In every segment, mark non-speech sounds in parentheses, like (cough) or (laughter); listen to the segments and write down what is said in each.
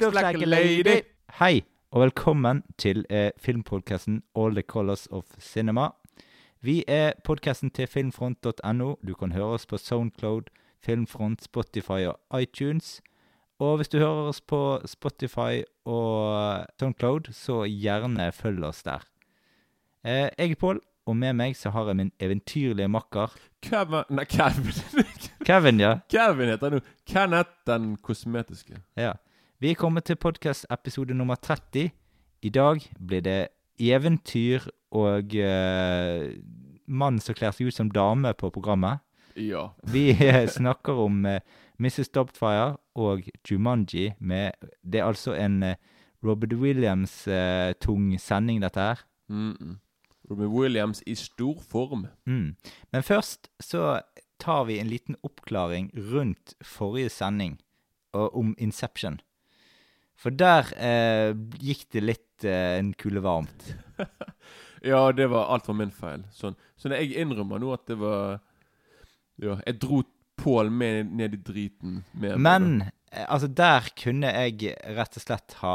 looks like a lady. Hei, og velkommen til eh, filmpodkasten All the Colors of Cinema. Vi er podkasten til filmfront.no. Du kan høre oss på Soundcloud, Filmfront, Spotify og iTunes. Og hvis du hører oss på Spotify og Soundcloud, så gjerne følg oss der. Eh, jeg er Pål, og med meg så har jeg min eventyrlige makker Kevin Nei, Kevin. (laughs) Kevin, ja. Kevin heter han nå. Kenneth den kosmetiske. ja. Vi er kommet til podkast-episode nummer 30. I dag blir det eventyr og uh, mann som kler seg ut som dame på programmet. Ja. Vi eh, snakker om uh, Mrs. Dobfire og Jumanji med Det er altså en uh, Robert Williams-tung sending, dette her. Mm -mm. Robert Williams i stor form. Mm. Men først så tar vi en liten oppklaring rundt forrige sending og om Inception. For der eh, gikk det litt eh, en kule varmt. (laughs) Ja, det var alt var min feil. Sånn. Så jeg innrømmer nå at det var Ja, jeg dro Pål med ned i driten. Med Men eh, altså, der kunne jeg rett og slett ha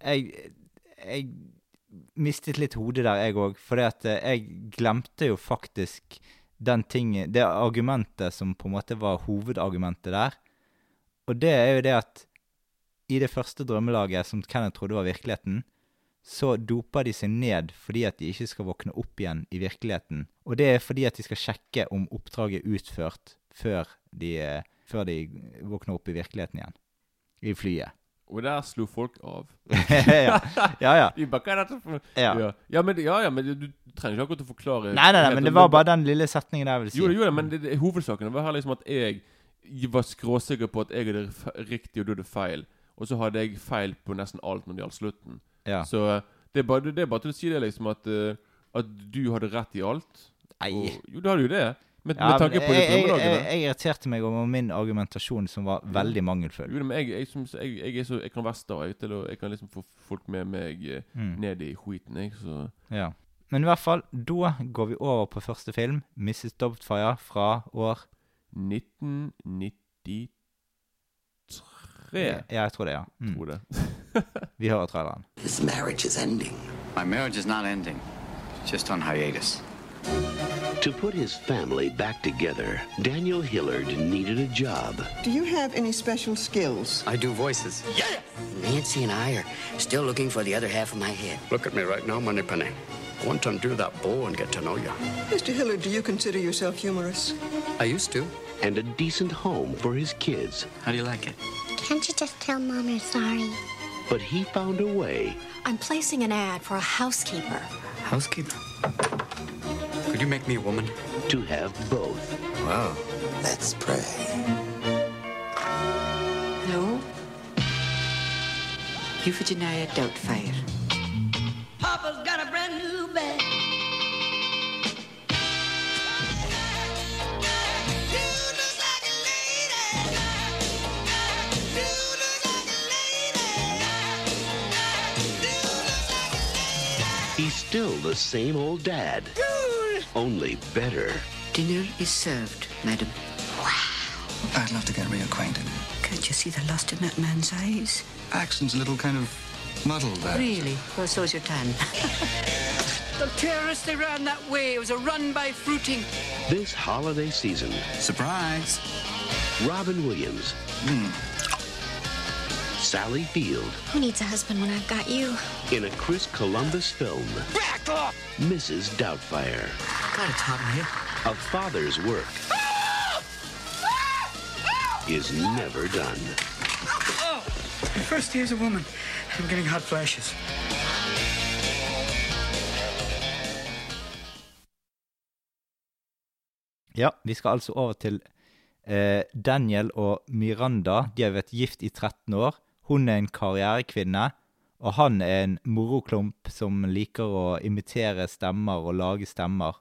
Jeg, jeg mistet litt hodet der, jeg òg. at jeg glemte jo faktisk den ting Det argumentet som på en måte var hovedargumentet der. Og det er jo det at i det første drømmelaget, som Kenneth trodde var virkeligheten, så doper de seg ned fordi at de ikke skal våkne opp igjen i virkeligheten. Og det er fordi at de skal sjekke om oppdraget er utført før de, eh, før de våkner opp i virkeligheten igjen. I flyet. Og der slo folk av. (laughs) ja. ja, ja. De bare, hva er dette for Ja. Ja, ja, men, ja, ja, men du, trenger ikke akkurat å forklare Nei, nei, nei, men det var bare den lille setningen der jeg vil si. Jo, jo, men det, det, hovedsaken var her liksom at jeg var skråsikker på at jeg hadde riktig, og du hadde feil. Og så hadde jeg feil på nesten alt når det gjaldt slutten. Ja. Så eh, det er, bare, det er bare til å si det, liksom, at, uh, at du hadde rett i alt. Nei. Og, jo, du hadde jo det. Med, Ja, med tanke på jeg, jeg, jeg, jeg irriterte meg over min argumentasjon, som var veldig mangelfull. Jo, men jeg, så, kan være sta jeg, kan liksom få folk med meg eh, Mm. ned i skiten, jeg, så Ja. Men i hvert fall, da går vi over på første film, 'Mrs. Dobtfire', fra år 1993, Ja, jeg tror det, ja. Mm. tror det. (laughs) Vi hører traileren. This marriage is ending. My marriage is not ending, it's just on hiatus. To put his family back together, Daniel Hillard needed a job. Do you have any special skills? I do voices. Nancy and I are still looking for the other half of my head. Look at me right now, Moneypenny. I want to undo that bow and get to know you. Mr. Hillard, do you consider yourself humorous? I used to. And a decent home for his kids. How do you like it? Can't you just tell Mom you're sorry? But he found a way I'm placing an ad for a housekeeper. Housekeeper. Could you make me a woman? to have both. Wow. Let's pray. Hello? Euphigenia Doubtfire. Still the same old dad, only better. Dinner is served, madam. Wow. I'd love to get reacquainted. Can't you see the lust in that man's eyes? Accent's a little kind of muddled there. Really? Well, so's your tan. (laughs) the terrorists, they ran that way. It was a run by fruiting. This holiday season, Surprise! Robin Williams, hmm. Sally Field, Who needs a husband when I've got you? in a Chris Columbus film, Back off! Mrs. Doubtfire. God, it's hot in here. A father's work is never done. My first day as a woman. I'm getting hot flashes. Ja, vi skal altså over til eh, Daniel og Miranda. De har vært gift i 13 år. Hun er en karrierekvinne, og han er en moroklump som liker å imitere stemmer og lage stemmer.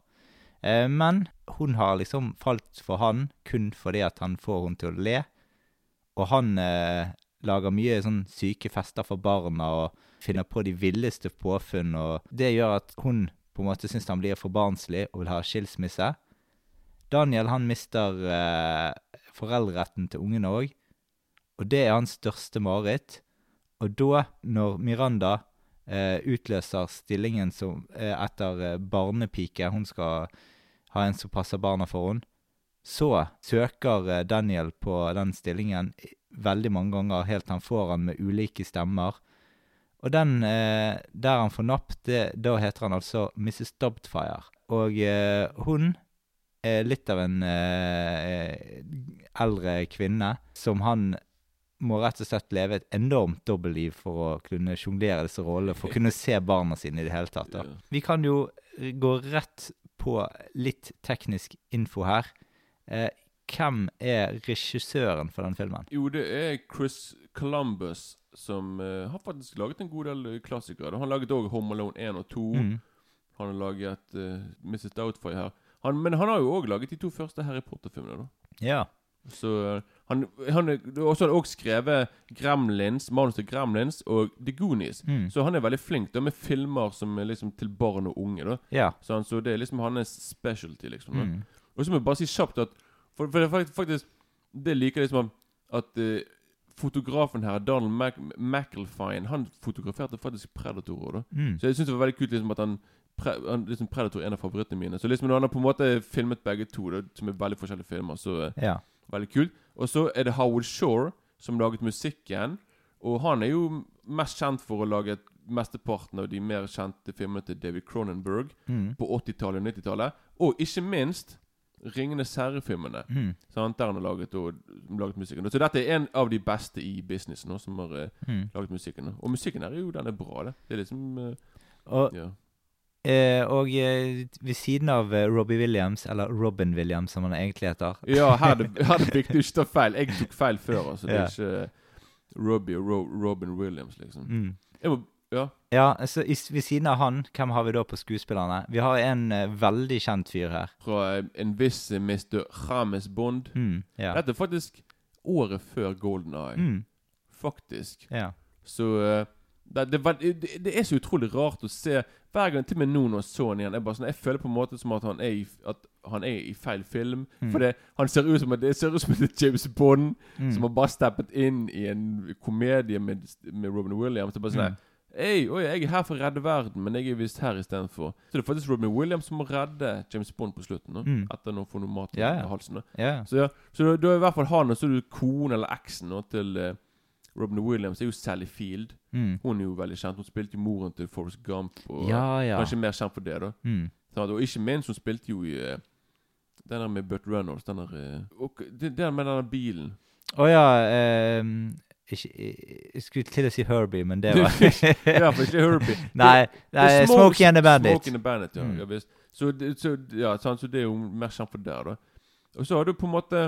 Eh, men hun har liksom falt for han kun fordi at han får hun til å le. Og han eh, lager mye sånn syke fester for barna og finner på de villeste påfunn. Og det gjør at hun på en måte syns han blir for barnslig og vil ha skilsmisse. Daniel han mister eh, foreldreretten til ungene òg, og det er hans største mareritt. Og da, når Miranda eh, utløser stillingen som eh, etter eh, barnepike, hun skal ha en som passer barna for henne, så søker eh, Daniel på den stillingen veldig mange ganger, helt han får han med ulike stemmer. Og den eh, der han får napp, det, da heter han altså Mrs. Dobtfire. Og eh, hun er litt av en eldre kvinne som han må rett og slett leve et enormt dobbeltliv for å kunne sjonglere disse rollene, for å kunne se barna sine i det hele tatt. Da. Vi kan jo gå rett på litt teknisk info her. Eh, hvem er regissøren for den filmen? Jo, det er Chris Columbus som eh, har faktisk laget en god del eh, klassikere. Han laget òg Home Alone 1 og 2. Mm. Han har laget uh, Mrs. Doubtfire her. Han, men han har jo òg laget de to første Harry Potter-filmene. da Ja. Så eh, han, han også, han har også skrevet Gremlins, manus til Gremlins og The Goonies. Mm. Så han er veldig flink da med filmer som er liksom til barn og unge. da Ja. Så, han, så det er liksom hans specialty, liksom. Mm. Og så må jeg bare si kjapt at For, for det er faktisk Det liker jeg liksom at uh, fotografen her, Donald Mac McElfine, han fotograferte faktisk Predator. da Mm. Så jeg syns det var veldig kult liksom at han, pre, liksom Predator er en av favorittene mine. Så liksom når han har på en måte filmet begge to, da, som er veldig forskjellige filmer, så uh, ja. Veldig kult. Og så er det Howard Shore som laget musikken. Og han er jo mest kjent for å lage mesteparten av de mer kjente filmene til David Cronenberg Mm. på 80-tallet og 90-tallet. Og ikke minst Ringenes herre-filmene. Mm. Sant? Der han har laget, og, laget musikken. Så dette er en av de beste i businessen nå, som har eh, Mm. laget musikken. Og musikken her er jo den er bra, det. Det er liksom uh, Og, Ja. Eh, og eh, ved siden av eh, Robbie Williams, eller Robin Williams som han egentlig heter Ja, her er det, viktig å ikke ta feil. Jeg tok feil før, altså. Det er ikke eh, Robbie og Ro Robin Williams, liksom. mm. Må, ja. Ja, så i, ved siden av han, hvem har vi da på skuespillerne? Vi har en uh, veldig kjent fyr her. Fra en viss Mr. James Bond. Mm. Ja. Dette er faktisk året før Golden Eye. Mm. Faktisk. ja. Så eh, det, det, det, er så utrolig rart å se Hver gang til og med nå når jeg så han igjen Jeg, sånn, jeg føler på en måte som at han er i, han er i feil film. Mm. For det, han ser ut som at det ser ut som at det er James Bond Mm. som har bare steppet inn i en komedie med, med Robin Williams. Det er bare sånn Mm. Ei, oi, jeg er her for å redde verden, men jeg er visst her istedenfor. Så det er faktisk Robin Williams som må redde James Bond på slutten. Da, Mm. Etter å få noe mat i Ja, ja. halsen. Da. Yeah. Så, ja, så da, er i hvert fall han og så er du kone eller eksen nå, til eh, Robin Williams. Er jo Sally Field. Mm. Hun er jo veldig kjent. Hun spilte jo moren til Forrest Gump. Og Ja, ja. Kanskje mer kjent for det, da. Mm. Sånn, og ikke minst, hun spilte jo i eh, den der med Burt Reynolds. Den der og, den der med den der bilen. Å ja Um, ikke, Jeg skulle til å si Herbie, men det var (laughs) Ja, for ikke Herbie. (laughs) Nei, Det nei Smokey and the Bandit. Smokey and the Bandit, ja. Mm. ja visst. Så, det- så, ja, sant? så det er jo mer kjent for der, da. Og så har du på en måte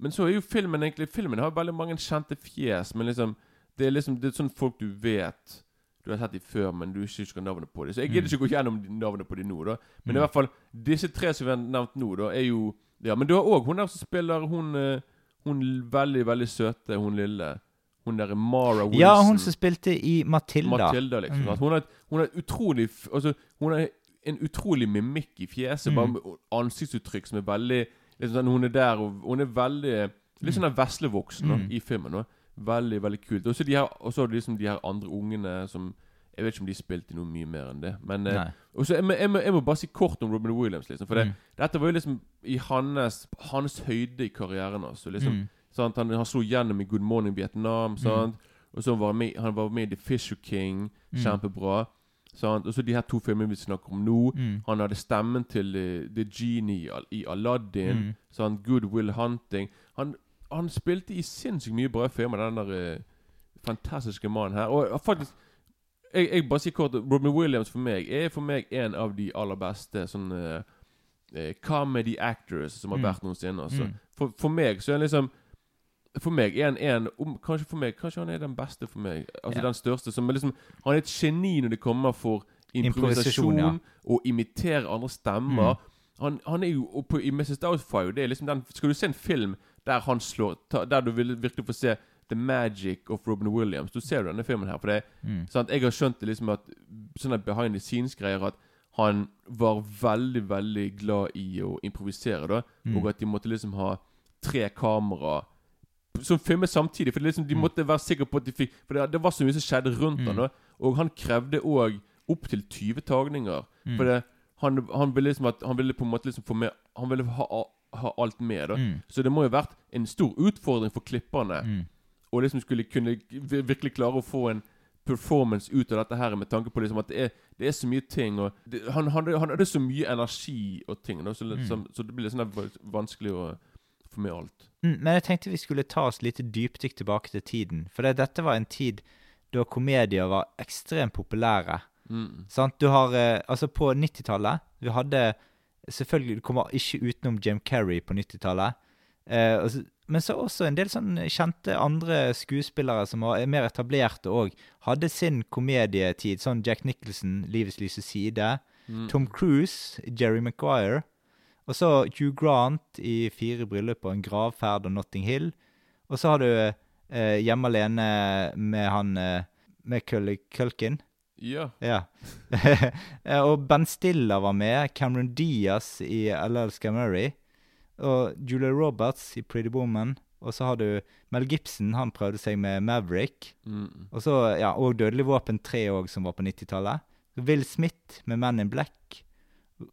Men så er jo filmen egentlig Filmen har veldig mange kjente fjes, men liksom Det er liksom Det er sånn folk du vet Du har sett dem før, men du ikke husker navnet på dem. Så jeg gidder Mm. ikke gå gjennom navnet på dem nå, da. Men Mm. i hvert fall disse tre som vi har nevnt nå, da, er jo Ja, men du har òg hun der som spiller hun eh, Hun veldig, veldig søte, hun lille. Hun der Mara Wilson. Ja, hun som spilte i Matilda. Matilda, liksom. Mm. Hun, har, hun har utrolig Altså, hun har en utrolig mimikk i fjeset. Mm. Bare med ansiktsuttrykk som er veldig liksom sånn, Hun er der, og hun er veldig Litt sånn veslevoksen Mm. i filmen. Da. Veldig, veldig kult. Og så de her- liksom de her andre ungene som Jeg vet ikke om de spilte noe mye mer enn det. Men eh, også, jeg, jeg, jeg må bare si kort om Robin Williams. liksom For det, Mm. dette var jo liksom i hans, hans høyde i karrieren. Altså, liksom, Mm. Han, han slo gjennom i Good Morning Vietnam. Sant? Og så var han med, han var med i The Fisher King. Mm. Kjempebra. Sant? Og så de her to filmene vi snakker om nå. Mm. Han hadde stemmen til uh, The Genie i Al- i Aladdin. Mm. Sant? Good Will Hunting. Han, han spilte i sinnssykt mye bra filmer, den der uh, fantastiske mannen her. Og faktisk jeg, jeg bare sier kort Robin Williams for meg er for meg en av de aller beste sånn eh, eh, comedy actors som har Mm. vært noensinne. Altså. Mm. For, for meg så er han liksom For meg er han en om, Kanskje for meg Kanskje han er den beste for meg. Altså Ja. den største. Som liksom Han er et geni når det kommer for improvisasjon, Improvisasjon, ja. og imitere andre stemmer. Mm. Han, han er jo og på, I Mrs. Doubtfire det er liksom den, Skal du se en film der han slår ta, Der du vil virkelig få se The Magic of Robin Williams, du ser du denne filmen her. For det Mm. sant? Jeg har skjønt det liksom at sånne behind the scenes-greier at han var veldig, veldig glad i å improvisere, da. Mm. Og at de måtte liksom ha tre kamera som filmet samtidig. For liksom, de Mm. måtte være sikre på at de fikk For det, det var så mye som skjedde rundt Mm. han. Og han krevde òg opptil 20 tagninger. Mm. For det, han, han ville liksom at Han ville på en måte liksom få med Han ville ha, ha alt med. da Mm. Så det må jo ha vært en stor utfordring for klipperne. Mm. Og liksom skulle kunne virkelig klare å få en performance ut av dette her med tanke på liksom at det er, det er så mye ting. Og det, han, han, han hadde så mye energi og ting, da, så, liksom, så det blir sånn vanskelig å få meg alt. Mm, men jeg tenkte vi skulle ta oss litt dypdykk tilbake til tiden. For det, dette var en tid da komedier var ekstremt populære. Mm. Sant? Du har eh, Altså, på 90-tallet Vi hadde Selvfølgelig, du kommer ikke utenom Jim Carrey på 90-tallet. Eh, men så også en del sånn kjente andre skuespillere som var mer etablerte òg, hadde sin komedietid. Sånn Jack Nicholson, 'Livets lyse side'. Mm. Tom Cruise, Jerry Maguire. Og så Hugh Grant i 'Fire bryllup og en gravferd' og 'Notting Hill'. Og så har du eh, 'Hjemme alene' med han eh, Macaulay Culkin. Ja. Ja. (laughs) Eh, og Ben Stiller var med. Cameron Diaz i L.L. Scamery. Og Julia Roberts i Pretty Woman. Og så har du Mel Gibson, han prøvde seg med Maverick. Mm. Og så, ja, og Dødelig våpen 3 òg, som var på 90-tallet. Will Smith med Men in Black.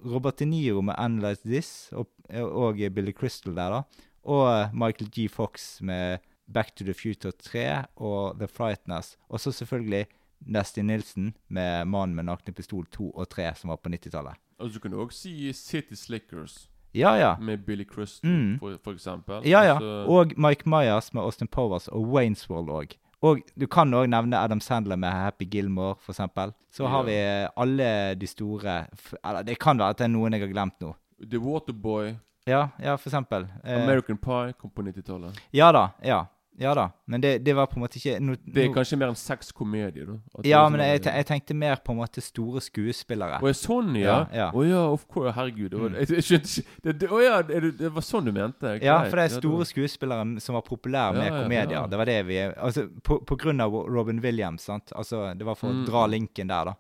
Robert De Niro med Analyze This, og, og Billy Crystal der, da. Og Michael G. Fox med Back to the Future 3 og The Frighteners. Og så selvfølgelig Nesty Nilsen med Mannen med nakne pistol 2 og 3, som var på 90-tallet. Og så kan du også si City Slickers Ja, ja. med Billy Crystal, Mm. for, for eksempel. Ja, ja. Altså, Og Mike Myers med Austin Powers og Waynes World òg. Og du kan òg nevne Adam Sandler med Happy Gilmore, eksempel. Så har vi alle de store Eller det kan være at det er noen jeg har glemt nå. The Waterboy, Ja, ja, for eksempel. Eh, American Pie, kom på 90-tallet. Ja da. Ja. Ja da. Men det, det var på en måte ikke no, Det er kanskje mer enn seks komedier, da. Ja, men sånn- jeg, te- jeg tenkte mer på en måte store skuespillere. Å sånn, ja? Ja, ja. Oh, ja, of course. Herregud. Mm. jeg, (laughs) jeg skjønte ikke det, Å ja, det, var sånn du mente? Ja, for det er store skuespillere som var populære med komedier. Det var det vi Altså, på, på grunn av Robin Williams, sant. Altså, det var for Mm. å dra linken der, da.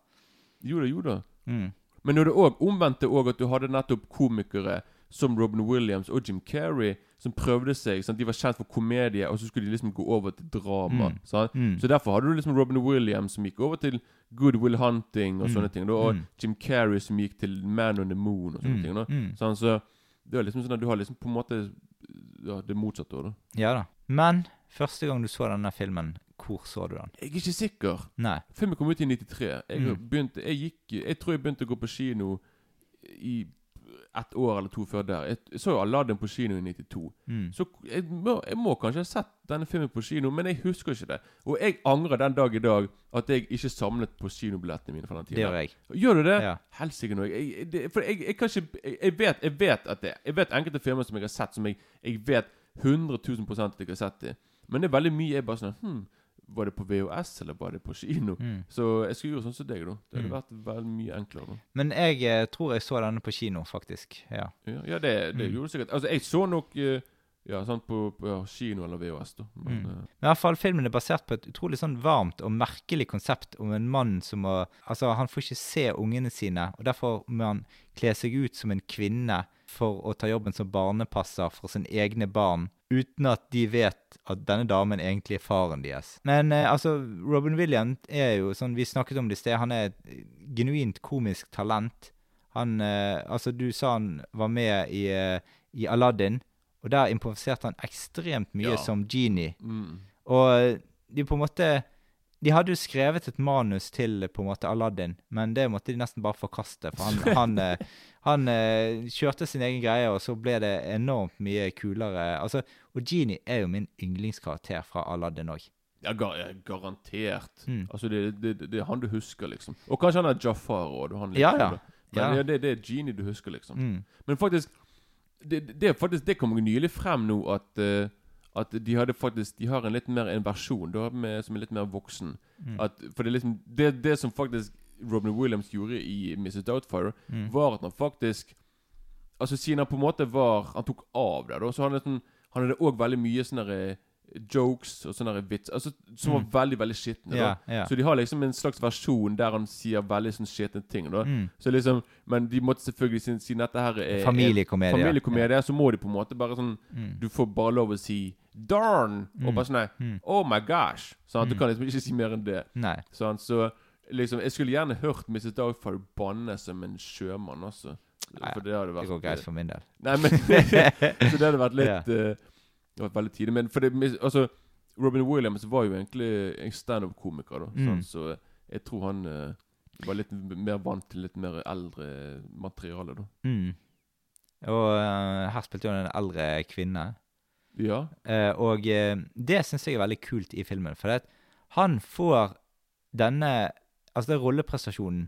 Jo da, jo da. Mm. Men når det òg omvendte òg at du hadde nettopp komikere som Robin Williams og Jim Carrey som prøvde seg. Sant? De var kjent for komedie, og så skulle de liksom gå over til drama. Mm. Mm. Så derfor hadde du liksom Robin Williams som gikk over til Good Will Hunting og Mm. sånne ting. Da, og Mm. Jim Carrey som gikk til Man on the Moon og sånne Mm. ting. Da. Mm. Så det er liksom sånn at du har liksom på en måte ja, det motsatte òg, da. Ja da. Men første gang du så denne filmen, hvor så du den? Jeg er ikke sikker. Nei. Filmen kom ut i 93. Jeg, begynte, jeg, gikk, jeg tror jeg begynte å gå på kino i ett år eller to før der. Jeg, så jo Aladdin på kino i 92. Mm. Så jeg må, jeg må kanskje ha sett denne filmen på kino, men jeg husker ikke det. Og jeg angrer den dag i dag at jeg ikke samlet på kinobillettene mine den Det gjør jeg. Gjør du det? Ja. Helsike nå. Jeg, det- for jeg, jeg kan ikke jeg, jeg, vet, jeg vet at det Jeg vet enkelte filmer som jeg har sett, som jeg, jeg vet 100 000 at jeg har sett det. Men det er veldig mye jeg bare sånn hm, Var det på VHS, eller var det på kino? Mm. Så jeg skulle gjøre sånn som deg, da. Det hadde Mm. vært veldig mye enklere. da Men jeg eh, tror jeg så denne på kino, faktisk. Ja. Ja, ja det, det Mm. gjorde du sikkert. Altså, jeg så nok eh, Ja, sånn på, på ja, kino eller VHS, da. Men Mm. eh, Men i hvert fall filmen er basert på et utrolig sånn varmt og merkelig konsept om en mann som må Altså, han får ikke se ungene sine, og derfor må han kle seg ut som en kvinne for å ta jobben som barnepasser for sine egne barn, uten at de vet at denne damen egentlig er faren deres. Men eh, altså, Robin Williams er jo sånn Vi snakket om det i sted, han er et genuint komisk talent. Han eh, Altså, du sa han var med i, eh, i Aladdin, og der improviserte han ekstremt mye Ja. som genie. mm. Og de på en måte De hadde jo skrevet et manus til på en måte Aladdin, men det måtte de nesten bare forkaste. For han, han, eh, han eh, kjørte sin egen greie, og så ble det enormt mye kulere. Altså, Og Genie er jo min yndlingskarakter fra Aladdin òg. Ja, gar garantert. Mm. Altså, det, det, det, er han du husker, liksom. Og kanskje han er Jafar òg. Ja, ja. Men Ja. ja, det, det er Genie du husker, liksom. Mm. Men faktisk det, det, faktisk, det kom nylig frem nå at eh, at de hadde faktisk De har en litt mer en versjon da, med, som er litt mer voksen. Mm. At, for det er liksom det, det som faktisk Robin Williams gjorde i Mrs. Doubtfire, Mm. var at han faktisk Altså Siden han på en måte var Han tok av det, da, så han, liksom, han hadde òg veldig mye der, eh, jokes og sånne der vits altså, som Mm. var veldig veldig skitne. Yeah, Ja, ja. Så de har liksom en slags versjon der han sier veldig sånn skitne ting. da Mm. Så liksom Men de måtte selvfølgelig, siden, siden dette her er Familiekomedie. familiekomedie, så må de på en måte bare sånn Mm. Du får bare lov å si Darn! Mm. Og bare sånn Mm. Oh my gosh! Sånn, Du Mm. kan liksom ikke si mer enn det. Nei. Sånn, så liksom Jeg skulle gjerne hørt Mrs. Dogfire banne som en sjømann. Nei, For det hadde vært Det går greit for min del. Nei, men (laughs) Så det hadde vært (laughs) litt Ja. uh, Det hadde vært veldig tidlig. Men for det Altså Robin Williams var jo egentlig en standup-komiker, da. Mm. Sånn, så jeg tror han uh, var litt mer vant til litt mer eldre materiale, da. Mm. Og uh, her spilte jo en eldre kvinne. Ja. Eh, og eh, det syns jeg er veldig kult i filmen. For han får denne Altså den rolleprestasjonen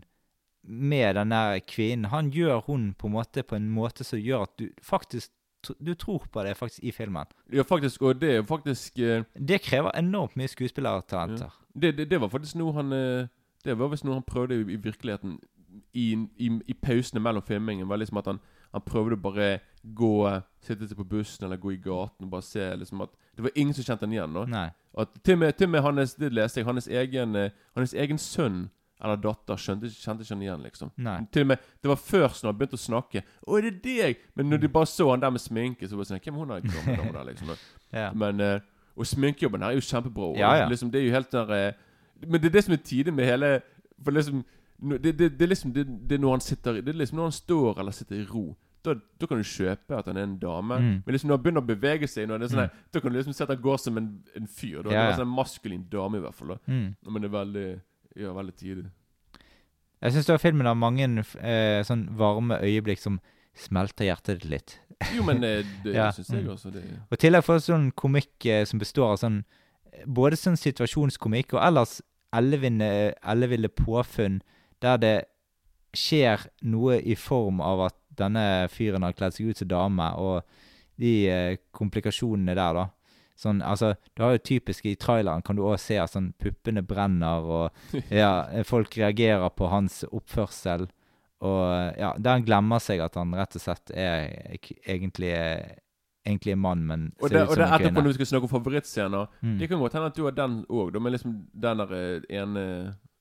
med denne kvinnen. Han gjør hun på en måte på en måte som gjør at du faktisk du tror på det faktisk i filmen. ja, faktisk. Og det er faktisk eh, Det krever enormt mye skuespillertalenter. det, det, det var faktisk noe han eh, Det var visst noe han prøvde i, i virkeligheten i, i, i pausene mellom filmingen. Var liksom at han, han prøvde å bare gå Sitte på bussen eller gå i gaten og bare se liksom at Det var ingen som kjente han igjen. nå At til og med, til med hans, det leste jeg, hans egen, eh, hans egen sønn eller datter skjønte, kjente ikke han igjen, liksom. Nei. Til og med, Det var først når han begynte å snakke 'Å, er det deg?' Men når de bare så han der med sminke, så var det sånn 'Hvem er hun der gamle (laughs) dama der?' liksom. Ja. Men eh, Og sminkejobben her er jo kjempebra. Ja, ja. Liksom, det er jo helt der eh, Men det er det som er tidlig med hele For liksom det, det, det er liksom det, det er når han sitter Det er liksom når han står eller sitter i ro. Da, da kan du kjøpe at han er en dame. Mm. Men liksom når han begynner å bevege seg, når det er sånn, Mm. da kan du liksom se at han går som en, en fyr. Da. Ja, Det ja. er sånn En maskulin dame, i hvert fall. Mm. Men det er veldig Ja, veldig tidlig. Jeg syns filmen har mange eh, sånn varme øyeblikk som smelter hjertet ditt litt. Jo, men eh, (laughs) det Ja. syns jeg også. Det, Og i tillegg får sånn komikk eh, som består av sånn Både sånn situasjonskomikk og ellers elleville påfunn der det skjer noe i form av at denne fyren har kledd seg ut som dame, og de eh, komplikasjonene der, da. Sånn, altså, Du har jo typisk i traileren kan du òg se at sånn puppene brenner, og (laughs) ja, folk reagerer på hans oppførsel. Og ja, der han glemmer seg at han rett og slett er egentlig egentlig en mann, men og ser det, ut og det er etterpå, når vi skal snakke om favorittscener Mm. Det kan godt hende at du har den òg, men liksom den der eh, ene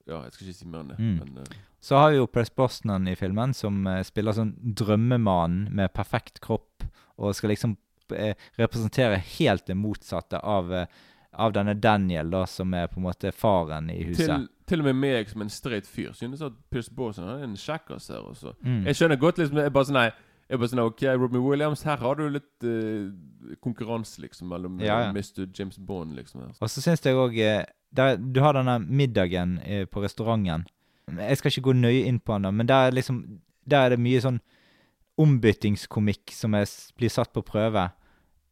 Ja, jeg skal ikke si mer enn det. Mm. Men, uh, Så har vi jo Press Brosnan i filmen, som eh, spiller sånn drømmemannen med perfekt kropp, og skal liksom eh, representere helt det motsatte av, eh, av denne Daniel, da, som er på en måte faren i huset. til, til og med meg som en streit fyr synes at Pierce Brosnan er en kjekkas her også. Mm. Jeg skjønner godt liksom Jeg bare sånn Nei. Jeg bare sånn, ok, Robin Williams, her har du litt uh, konkurranse, liksom, mellom Ja, ja. Mr. James Bond, liksom. Og så syns jeg òg Du har denne middagen eh, på restauranten. Jeg skal ikke gå nøye inn på den, men der er, liksom, der er det mye sånn ombyttingskomikk som er, blir satt på prøve.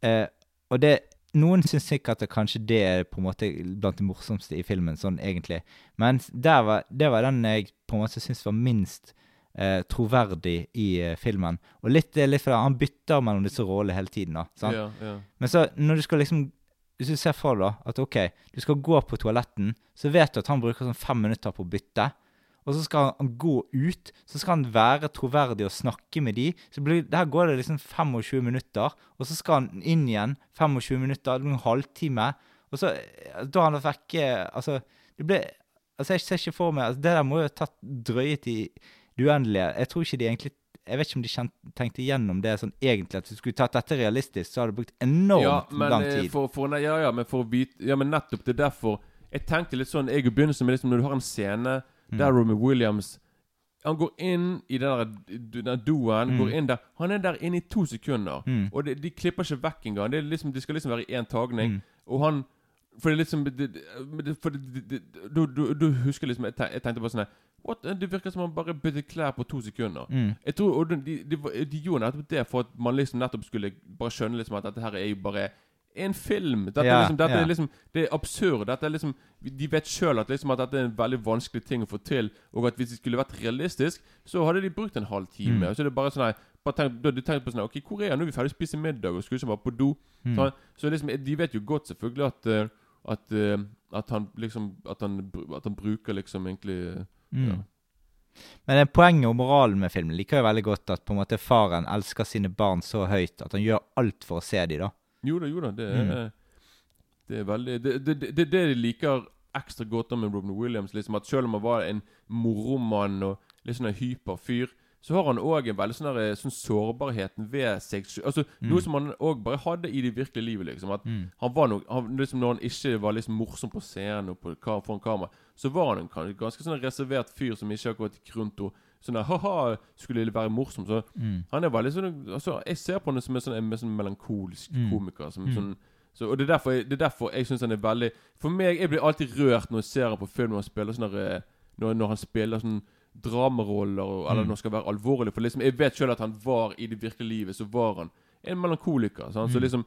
Eh, og det Noen syns sikkert at kanskje det er på en måte blant de morsomste i filmen, sånn egentlig. Men der var, det var den jeg på en måte syns var minst eh, troverdig i eh, filmen. Og litt, litt fordi han bytter mellom disse rollene hele tiden. da, sant? Ja, ja. Men så når du skal liksom Hvis du ser for deg at OK, du skal gå på toaletten, så vet du at han bruker sånn fem minutter på å bytte. Og så skal han gå ut, så skal han være troverdig og snakke med de. Så blir, Der går det liksom 25 minutter, og så skal han inn igjen 25 minutter, en halvtime. Og så eh, Da har han vært vekke Altså, det ble Altså, jeg ser ikke for meg altså, Det der må jo ha tatt drøyet i det uendelige. Jeg tror ikke de egentlig Jeg vet ikke om de kjent, tenkte igjennom det sånn egentlig, at du skulle tatt dette realistisk, så hadde det brukt enormt ja, men, lang eh, tid. For, for, nei, ja, ja, men for å vite Ja, men nettopp det er derfor Jeg tenkte litt sånn Jeg i begynnelsen med liksom Når du har en scene Mm. der Romy Williams Han går inn i den der, doen, Mm. går inn der Han er der inne i to sekunder. Mm. Og de, de klipper ikke vekk engang. Det liksom, de skal liksom være i én tagning. Mm. Og han For det er liksom det, det, det, for det, det, det, du, du, du husker liksom jeg tenkte bare sånn her, What? Det virker som han bare byttet klær på to sekunder. Mm. Jeg tror de, de, de, de gjorde nettopp det for at man liksom nettopp skulle bare skjønne liksom at dette her er jo bare en film. Dette, yeah, er liksom, dette yeah. er liksom Det er absurd. Dette er liksom De vet sjøl at, liksom at dette er en veldig vanskelig ting å få til, og at hvis det skulle vært realistisk, så hadde de brukt en halv time. Mm. Og så er det bare sånn her bare tenk, da de tenkt på sånn Ok, hvor er han? Nå er vi ferdig å spise middag, og skulle ikke bare på do. Mm. Så, så liksom De vet jo godt selvfølgelig at eh, at, eh, at han liksom At han, at han bruker liksom egentlig Mm. ja. Men poenget og moralen med filmen liker jeg veldig godt at på en måte faren elsker sine barn så høyt at han gjør alt for å se dem. da. Jo da, jo da. Det er, Mm. det er veldig Det er det, det, det, de liker ekstra godt med Robin Williams. Liksom At Selv om han var en moromann og litt sånn en hyperfyr, så har han òg en veldig sånn, der, sånn sårbarheten ved seg Altså Altså, Noe som han òg bare hadde i det virkelige livet. liksom At Mm. han var noe, han, liksom, Når han ikke var liksom morsom på scenen og på, foran kamera, så var han en kan- ganske sånn reservert fyr som ikke akkurat gikk rundt og sånn ha-ha, skulle være morsom. Så Mm. han er veldig sånn altså, Jeg ser på han som en sånn, en sånn melankolsk Mm. komiker. Som, Mm. sånn, så, og det er derfor, jeg- det er derfor jeg syns han er veldig For meg, jeg blir alltid rørt når jeg ser han på film når han spiller sånn når, når han spiller sånn dramaroller, og- eller Mm. han skal være alvorlig. For liksom, jeg vet sjøl at han var i det virkelige livet, så var han en melankoliker. sant? Så Mm. liksom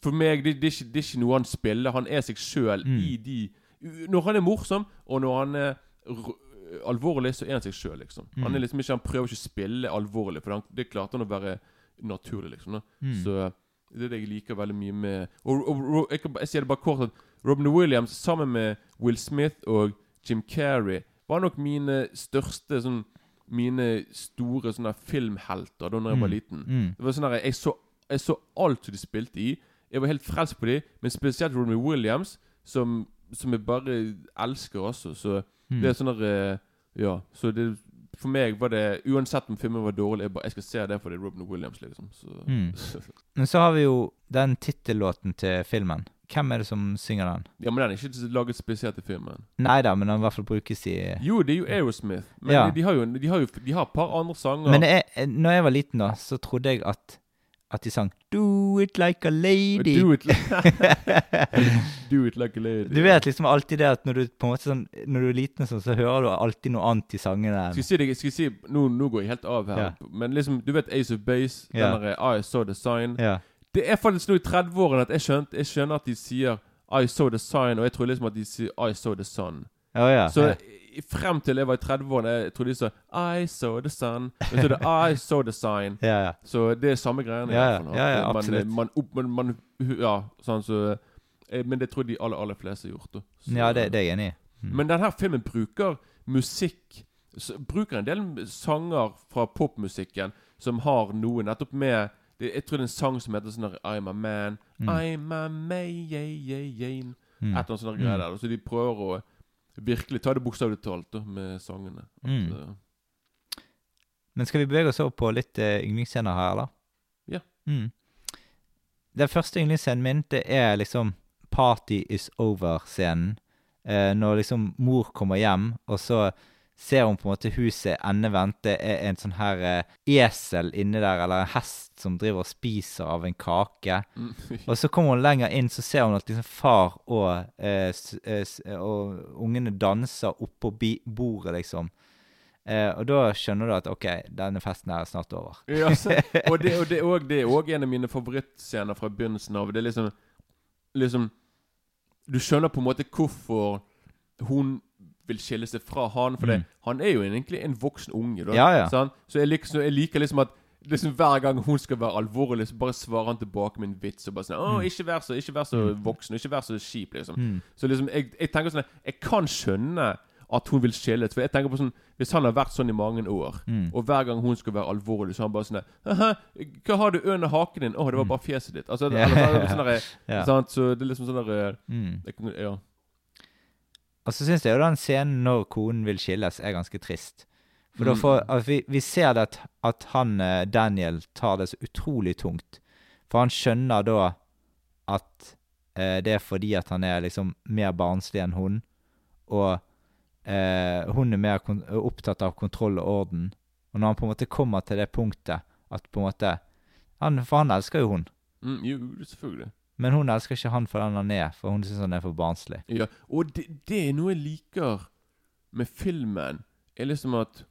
For meg, det, det, er ikke, det er ikke noe han spiller. Han er seg sjøl Mm. i de Når han er morsom, og når han er alvorlig, så er han seg sjøl, liksom. Han Mm. er liksom ikke Han prøver ikke å spille alvorlig, for han, det klarte han å være naturlig, liksom. Mm. Så det er det jeg liker veldig mye med Og, og, og jeg, jeg sier det bare kort at Robin Williams sammen med Will Smith og Jim Carrey var nok mine største sånn Mine store sånne filmhelter da når jeg var Mm. liten. Mm. Det var sånn der, jeg, så, jeg så alt som de spilte i. Jeg var helt frelst på dem, men spesielt Robin Williams, som, som jeg bare elsker også. Så Mm. det er sånn eh, Ja. Så det for meg var det Uansett om filmen var dårlig, jeg, bare, jeg skal se det for det er Robin Williams, liksom. Så, Mm. (laughs) Men så har vi jo den tittellåten til filmen. Hvem er det som synger den? Ja, men den er ikke laget spesielt til filmen. Nei da, men den i hvert fall brukes i Jo, det er jo Aerosmith. Men Ja. de, de har jo de har jo De har et par andre sanger. Men jeg, når jeg var liten, da, så trodde jeg at, at de sang 'Do it like a lady'. Do it, (laughs) Do it like a lady. Du vet liksom alltid det at når du på en måte sånn Når du er liten, sånn, så hører du alltid noe annet i sangene. Skal jeg si, skal jeg si nå, nå går jeg helt av her. Ja. Men liksom, du vet Ace of Base? Ja. Den der I saw the sign. Ja. Det er faktisk nå i 30-årene at jeg, skjønt, jeg skjønner at de sier I saw the sign, og jeg tror liksom at de sier I saw the sun. Oh, yeah. Så yeah. frem til jeg var i 30-årene, jeg trodde de sa I saw the sun. Og så er det I saw the sign. yeah. Så det er samme greiene. Ja, ja, absolutt. Man, man, man, ja, sånn så eh, Men det tror jeg de aller, aller fleste har gjort. Så- ja det, det er jeg enig i. Mm. Men denne filmen bruker musikk Bruker en del sanger fra popmusikken som har noe nettopp med Jeg tror det er en sang som heter sånn der I'm a man, Mm. I'm a man Mm. Et eller annet sånt greier der. Så de prøver å virkelig ta det bokstavelig talt med sangene. At, Mm. eh, Men skal vi bevege oss over på litt uh, yndlingsscener her, eller? Ja. Mm. Den første yndlingsscenen min, det er liksom Party is over-scenen. Uh, når liksom mor kommer hjem, og så ser hun på en måte huset endevendt. Det er en sånn her eh, esel inni der, eller en hest som driver og spiser av en kake. mm. (laughs) Og så kommer hun lenger inn, så ser hun at liksom far og, eh, eh, og ungene danser oppå bordet, liksom. Eh, og da skjønner du at OK, denne festen er snart over. (laughs) Ja, så, og det, og det, (laughs) også- det er òg en av mine favorittscener fra begynnelsen av. Det er liksom Liksom Du skjønner på en måte hvorfor hun vil skille seg fra han. For Mm. han er jo egentlig en voksen unge. Da, Ja, ja. Så jeg liker, jeg liker liksom at liksom Hver gang hun skal være alvorlig, så bare svarer han tilbake med en vits. Og bare sånn 'Å, Mm. ikke vær så, ikke vær så voksen, ikke vær så kjip', liksom. Mm. Så liksom, jeg, jeg tenker sånn Jeg kan skjønne at hun vil skille. For jeg tenker på sånn Hvis han har vært sånn i mange år, Mm. og hver gang hun skal være alvorlig, så er han bare sånn Hva har du under haken din? Å, det var Mm. bare fjeset ditt. Altså, yeah. (laughs) eller, sånn der, yeah. sant? Så det er liksom sånn der Mm. Ja. Og så syns jeg jo den scenen når konen vil skilles, er ganske trist. For da Mm. får altså, vi, vi ser det at, at han eh, Daniel tar det så utrolig tungt. For han skjønner da at eh, det er fordi at han er liksom mer barnslig enn hun, og eh, hun er mer opptatt av kontroll og orden. Og når han på en måte kommer til det punktet at på en måte han, For han elsker jo hun, Mm, jo, selvfølgelig. Men hun elsker ikke han for den han er, for hun syns han er for barnslig. Ja. Og det, det er noe jeg liker med filmen, er liksom at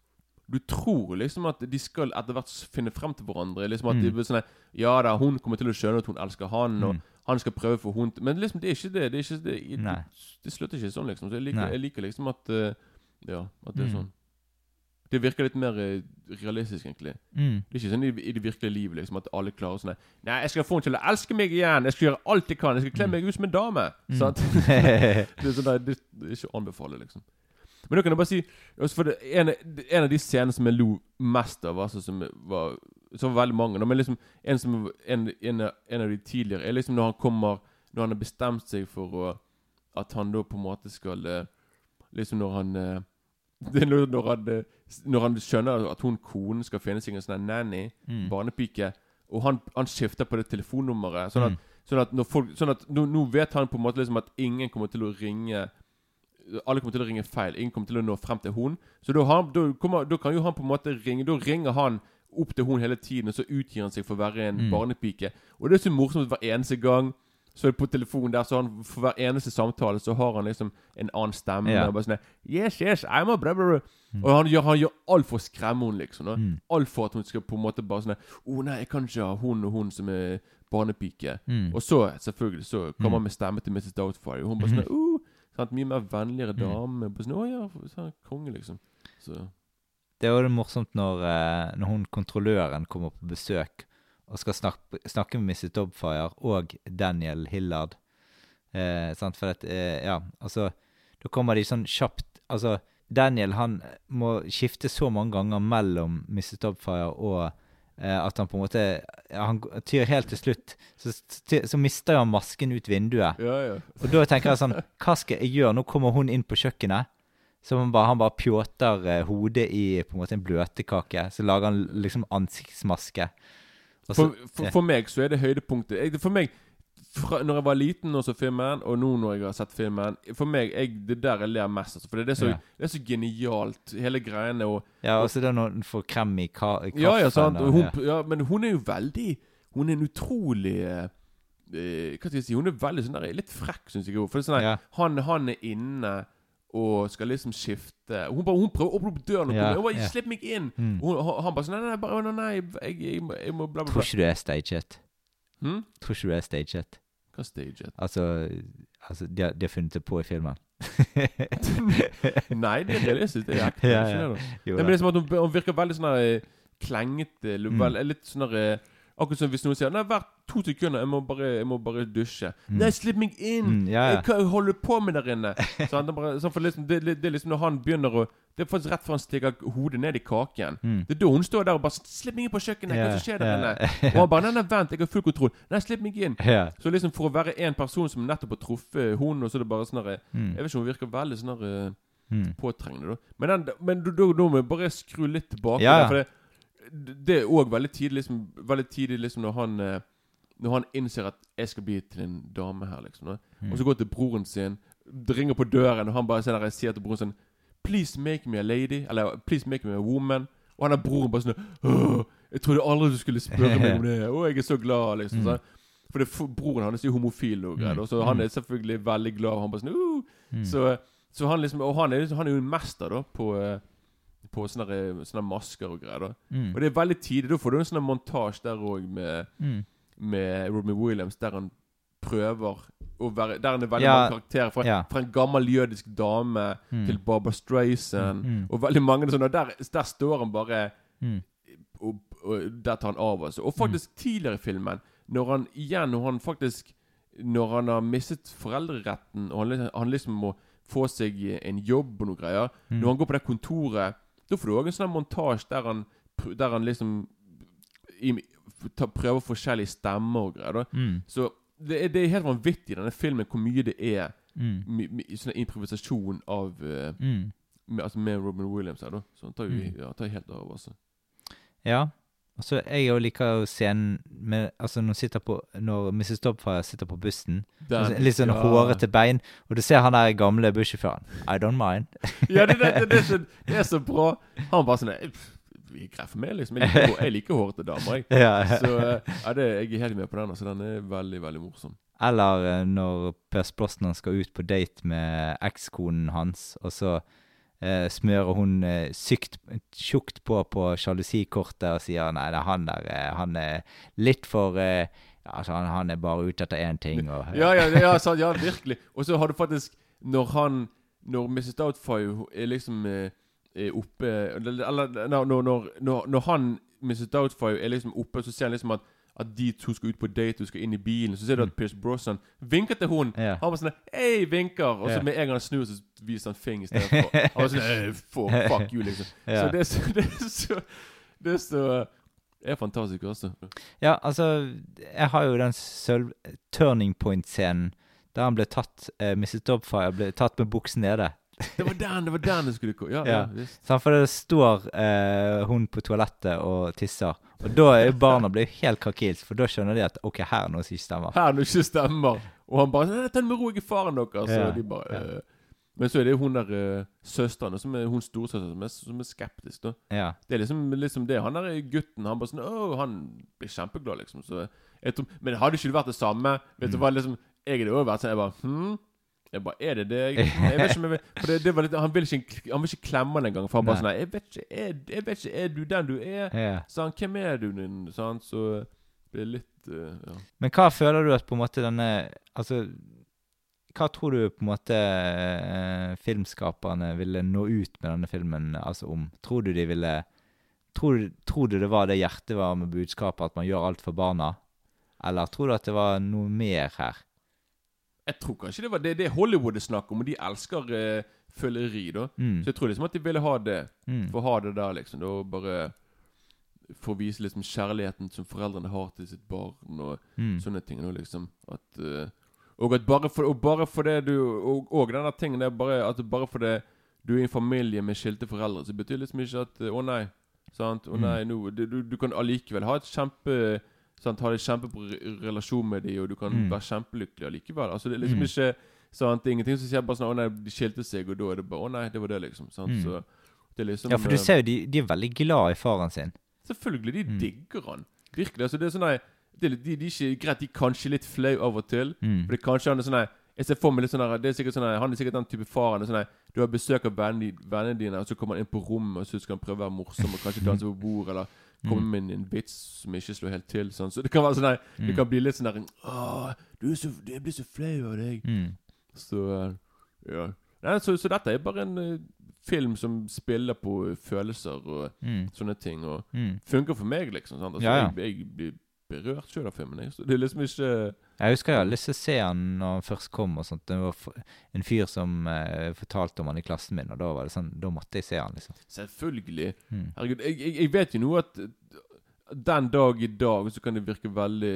du tror liksom at de skal etter hvert finne frem til hverandre. Liksom at Mm. de blir sånn Ja da, hun kommer til å skjønne at hun elsker han, og Mm. han skal prøve for hun Men liksom, det er ikke det. Det, er ikke det. Det, det slutter ikke sånn, liksom. Så jeg liker, jeg liker liksom at uh, Ja, at det er Mm. sånn. Det virker litt mer eh, realistisk, egentlig. Mm. Det er ikke sånn i, i det virkelige livet liksom at alle klarer sånn Nei, jeg skal få henne til å elske meg igjen. Jeg skal gjøre alt jeg kan. Jeg skal kle Mm. meg ut som en dame. Mm. Sant? (laughs) det, er sånn det, er ikke å anbefale, liksom. Men da kan jeg bare si for det, en, en av de scenene som jeg lo mest av, altså, som var Så var veldig mange. Men liksom en, som, en, en, av- en av de tidligere er liksom når han kommer Når han har bestemt seg for å At han da på en måte skal eh, Liksom når han eh, Det er når han, eh, når han skjønner at hun konen skal finne seg en sånn nanny, Mm. barnepike, og han, han skifter på det telefonnummeret. Sånn at, Mm. sånn at, folk, sånn at nå, nå vet han på en måte liksom at ingen kommer til å ringe Alle kommer til å ringe feil. Ingen kommer til å nå frem til hun. Så da, han, da, kommer, da kan jo han på en måte ringe Da ringer han opp til hun hele tiden, og så utgir han seg for å være en Mm. barnepike. Og det er så morsomt hver eneste gang. Så på telefonen der, så han for hver eneste samtale så har han liksom en annen stemme. Ja. Og bare sånn Yes, yes, I'm a blah, blah, mm. Og han gjør, han gjør alt for å skremme henne, liksom. Mm. Alt for at hun skal på en måte bare sånn Å oh, nei, jeg kan ikke ha hun og hun som er barnepike. Mm. Og så, selvfølgelig, så kommer Mm. han med stemme til Mrs. Doubtfire. Og hun bare sånn uh, sant, Mye mer vennligere dame. Bare sånn, Å ja, sånn, konge, liksom. Så Det er jo morsomt når, eh, når hun kontrolløren kommer på besøk og skal snakke, snakke med Mrs. Dobfire og Daniel Hillard. Eh, sant? For at, eh, ja, altså Da kommer de sånn kjapt Altså, Daniel han må skifte så mange ganger mellom Mrs. Dobfire og eh, at han på en måte Han tyr helt til slutt. Så, tyr, så mister han masken ut vinduet. Ja, ja. Og da tenker jeg sånn Hva skal jeg gjøre? Nå kommer hun inn på kjøkkenet. Så han bare, han bare pjåter eh, hodet i på en måte en bløtkake. Så lager han liksom ansiktsmaske. Og så- For, for, for meg så er det høydepunktet. Jeg, for meg fra, Når jeg var liten og så filmen, og nå når jeg har sett filmen For meg jeg, det der jeg ler mest. Altså, for det er så, Ja. det er så genialt, hele greiene. Og, Ja, og så det er når hun får krem i, ka kaffen. ja, ja, sant. hun, ja. men hun er jo veldig Hun er en utrolig eh, eh, Hva skal jeg si Hun er veldig sånn der, litt frekk, syns jeg. For det er sånn der, han, han er inne og skal liksom skifte Hun, bare, hun prøver å åpne opp døren og Ja, Hun bare, ja. 'Slipp meg inn!' Mm. Og hun, han- bare sånn 'Nei, nei, bare, nei, nei jeg, jeg, må, jeg må bla, bla, Tror ikke du er staget. Hmm? Tror ikke du er staget. Hva staget? Altså, altså de, har, de har funnet det på i filmen. (laughs) Nei, det er realistisk. Det er ekte. Ja, ikke ja. det da? Jo det, men det er som at hun, hun virker veldig sånn eh, klengete. Mm. Litt sånn her eh, Akkurat som hvis noen sier Nei, hvert to sekunder, jeg må bare, jeg må bare dusje. Mm. Nei, slipp meg inn! Mm, ja, ja. Jeg kan holde på med der inne. (laughs) sånn, det, bare, sånn, liksom, det, det, det er liksom når han begynner å Det er faktisk rett før han stikker hodet ned i kaken. Mm. Det er da hun står der og bare 'Slipp meg inn på kjøkkenet! Hva som skjer der inne?' Og han bare 'Nei, nei, vent, jeg har full kontroll'. 'Nei, slipp meg inn'. Så liksom for å være en person som nettopp har truffet hun, og så er det bare sånn Mm. Jeg vet ikke, om hun virker veldig sånn eh, Mm. påtrengende, da. Men, den, men da må vi bare skru litt tilbake. Ja, der, for det, det er òg veldig tidlig liksom, Veldig tidlig liksom når han eh, Når han innser at 'jeg skal bli til en dame her', liksom. Mm. Og så går til broren sin, det ringer på døren, og han bare der, sier til broren sin 'Please make me a lady', eller 'Please make me a woman'. Og han der broren bare sånn 'Jeg trodde aldri du skulle spørre meg om det', (laughs) 'Å, jeg er så glad', liksom. Mm. sånn. For det, for broren hans er jo homofil og greier, Mm. så han Mm. er selvfølgelig veldig glad, og han bare sånn uh, Mm. så, så han liksom Og han er, han er jo en mester da på, eh, på sånne, sånne masker og greier. Mm. Og det er veldig tidlig. Da får du en sånn montasje der òg med, Mm. med Robin Williams, der han prøver å være Der han er veldig Ja, mange karakterer. Fra, ja. fra en gammel jødisk dame Mm. til Barbara Streisand. Mm, mm. Og veldig mange sånne. Der, der står han bare Mm. og, og der tar han av. Altså. Og faktisk tidligere i filmen, når han igjen Når han faktisk Når han har mistet foreldreretten, og han, liksom- han liksom må få seg en jobb og noe greier Mm. Når han går på det kontoret, da får du òg en sånn montasje der han Der han liksom i, ta, prøver forskjellige stemmer og greier. Mm. Så det er, det er helt vanvittig i denne filmen hvor mye det er Mm. my, my, sånn improvisasjon av uh, Mm. med, altså med Robin Williams her, da. Så han tar jo Mm. ja, tar helt av, altså. Ja. Altså, jeg liker jo scenen med Altså, når, sitter på, når Mrs. Dobfire sitter på bussen. Den- altså, litt sånn ja. hårete bein. Og du ser han der gamle bussjåføren. I don't mind. (laughs) Ja, det, det, det, er så, det er så bra. Han bare sånn Jeg er for meg, liksom. Jeg liker, jeg liker hårete damer, jeg. (laughs) Ja. Så eh, ja, det, jeg er helt med på den. Altså, den er veldig, veldig morsom. Eller eh, når Per Splosner skal ut på date med ekskonen hans, og så smører hun eh, sykt tjukt på på sjalusikortet og sier nei, det er han der eh, han er litt for eh, altså, han, han er bare ute etter én ting. Og, Ja, ja, ja, sant, ja virkelig. Og så har du faktisk Når han Når Mrs. Doubtfire er liksom eh, er oppe eller- når, når, når, når han Mrs. Doubtfire er liksom oppe, så ser han liksom at at de to skal ut på date du skal inn i bilen. Så ser du at Pierce Brosnan vinker til hun. yeah. Han var sånn Hei, vinker! Og så yeah. med en gang han snur, så viser han fing istedenfor. Han var sånn hey, fuck, fuck you, liksom. (laughs) Yeah. Så det er så Det er så Det er så er fantastisk, altså. Ja, altså Jeg har jo den sølv turning point-scenen der han ble tatt eh, Mrs. Dobfire ble tatt med buksen nede. (laughs) Det var den det var den det skulle gå. Ja, ja. Ja. for det står eh, hun på toalettet og tisser. Og da er jo barna blir helt kakils, for da skjønner de at OK, her er noe som ikke stemmer. Her er noe som ikke stemmer. Og han bare 'Ta det med ro, jeg er faren deres.' Ja, Og de bare ja. uh, Men så er det jo hun der uh, søsteren, som er hun storesøsteren, som, er- som er skeptisk. da Ja. Det er liksom, liksom det. Han der gutten Han bare sånn Å, han blir kjempeglad, liksom. Så jeg tror, men hadde ikke det vært det samme Vet du Mm. hva, liksom Jeg hadde også vært sånn Jeg bare Hm? Jeg bare Er det det? Jeg vet ikke om jeg vil For det, det var litt Han vil ikke, han vil ikke klemme han engang. For han bare sånn Jeg vet ikke er, Jeg vet ikke Er du den du er? Ja. han, hvem er du? din? Så det er litt uh, ja. Men hva føler du at på en måte denne Altså, hva tror du på en måte eh, filmskaperne ville nå ut med denne filmen altså om? Tror du de ville Tror, tror du det var det hjertevarme budskapet at man gjør alt for barna? Eller tror du at det var noe mer her? Jeg tror kanskje det var det, det Hollywood er snakk om, og de elsker uh, føleri, da. Mm. Så jeg tror liksom at de ville ha det. Mm. For å ha det der, liksom. Da bare For å vise liksom kjærligheten som foreldrene har til sitt barn, og Mm. sånne ting. Da, liksom. At uh, Og at bare for, og bare for det du Og, og den der tingen der bare At bare fordi du er i en familie med skilte foreldre, så betyr liksom ikke at eh, Å nei. Sant? Å Mm. nei, nå du, du, du kan allikevel ha et kjempe sant? har en kjempebra relasjon med dem, og du kan Mm. være kjempelykkelig allikevel. Altså Det er liksom Mm. ikke sant? Det er ingenting som sier bare sånn Å nei, de skilte seg, og da er det bare Å nei, det var det, liksom. Sant? Mm. Så det er liksom Ja, for du eh, ser jo de, de er veldig glad i faren sin. Selvfølgelig, de Mm. digger han. Virkelig. altså det er sånn nei, det er, de, de er ikke greit, de er kanskje litt flau av og til. Mm. Er kanskje han er sånn nei, Jeg ser for meg litt sånn der, Det er sikkert sånn Han er sikkert den type faren sånn Du har besøk av vennene dine, og så kommer han inn på rommet, og så skal han prøve å være morsom, og kanskje (laughs) danse på bordet, eller komme med en vits som ikke slår helt til. Sånn. Så det kan være sånn Det Mm. kan bli litt sånn der er så, jeg blir så flau av deg. Mm. Så eh, ja. Nei, så, så dette er bare en uh, film som spiller på følelser og Mm. sånne ting. Og Mm. funker for meg, liksom. Sant? Altså, Ja, ja. Jeg, jeg blir berørt sjøl av filmen. Så det er liksom ikke Jeg husker jeg hadde lyst til å se han når han først kom. og sånt. Det var en fyr som eh, fortalte om han i klassen min, og da var det sånn, da måtte jeg se han. liksom. Selvfølgelig. Mm. Herregud, jeg, jeg, jeg vet jo nå at den dag i dag så kan det virke veldig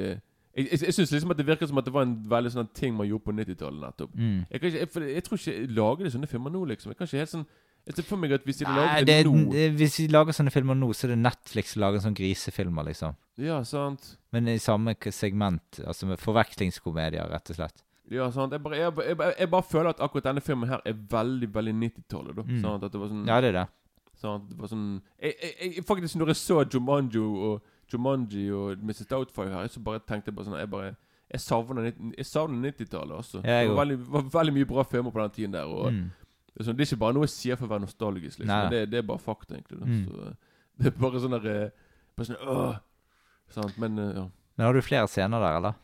Jeg, jeg, jeg synes liksom at det virker som at det var en veldig sånn ting man gjorde på 90-tallet nettopp. Mm. Jeg, ikke, jeg, jeg tror ikke Lager de sånne filmer nå, liksom? Jeg kan ikke helt sånn Jeg ser for meg at hvis de lager det, det nå det, hvis de lager sånne filmer nå, så er det Netflix som lager sånne grisefilmer, liksom. Ja, sant? Men i samme segment, altså med forvekslingskomedier, rett og slett. Ja, sant? Jeg bare, jeg, jeg, jeg bare føler at akkurat denne filmen her er veldig veldig 90-tallet. da Mm. At det var sånn Ja, det er det. Sant? Det var sånn jeg, Faktisk, når jeg så Jumanji og Jumanji og Mrs. Doubtfire her, så bare tenkte jeg bare sånn Jeg bare Jeg savner 90 jeg savner 90-tallet, altså. Ja, det var veldig, var veldig mye bra filmer på den tiden der. Og Mm. Det, er sånn, det er ikke bare noe jeg sier for å være nostalgisk, liksom. Det, det er bare fakta, egentlig. Mm. Så, (laughs) det er bare sånn der eh, sånn øh, Sant? Men øh, ja. Men har du flere scener der, eller?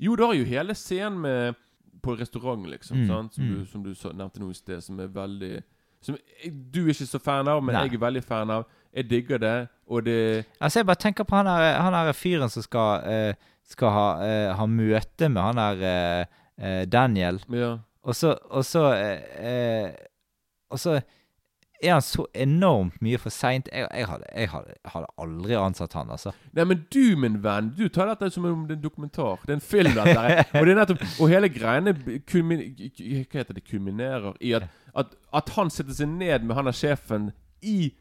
Jo, du har jo hele scenen med på restauranten, liksom. Mm, Sant? Som, mm. du, som du nevnte nå i sted, som er veldig Som jeg, du er ikke så fan av, men Nei. jeg er veldig fan av. Jeg digger det, og det Altså, jeg bare tenker på han der, han der fyren som skal, uh, skal ha, uh, ha møte med han der uh, eh, Daniel. Ja. Og så, og så eh, eh, Og så er han så enormt mye for seint. Jeg, jeg, hadde, jeg hadde, hadde aldri ansatt han, altså. Nei, men du, min venn, du tar dette som om det er en dokumentar. Det er en film, dette her. Og det nettopp Og hele greiene kulmin, Hva heter det? Kulminerer i at, at, at han setter seg ned med han der sjefen i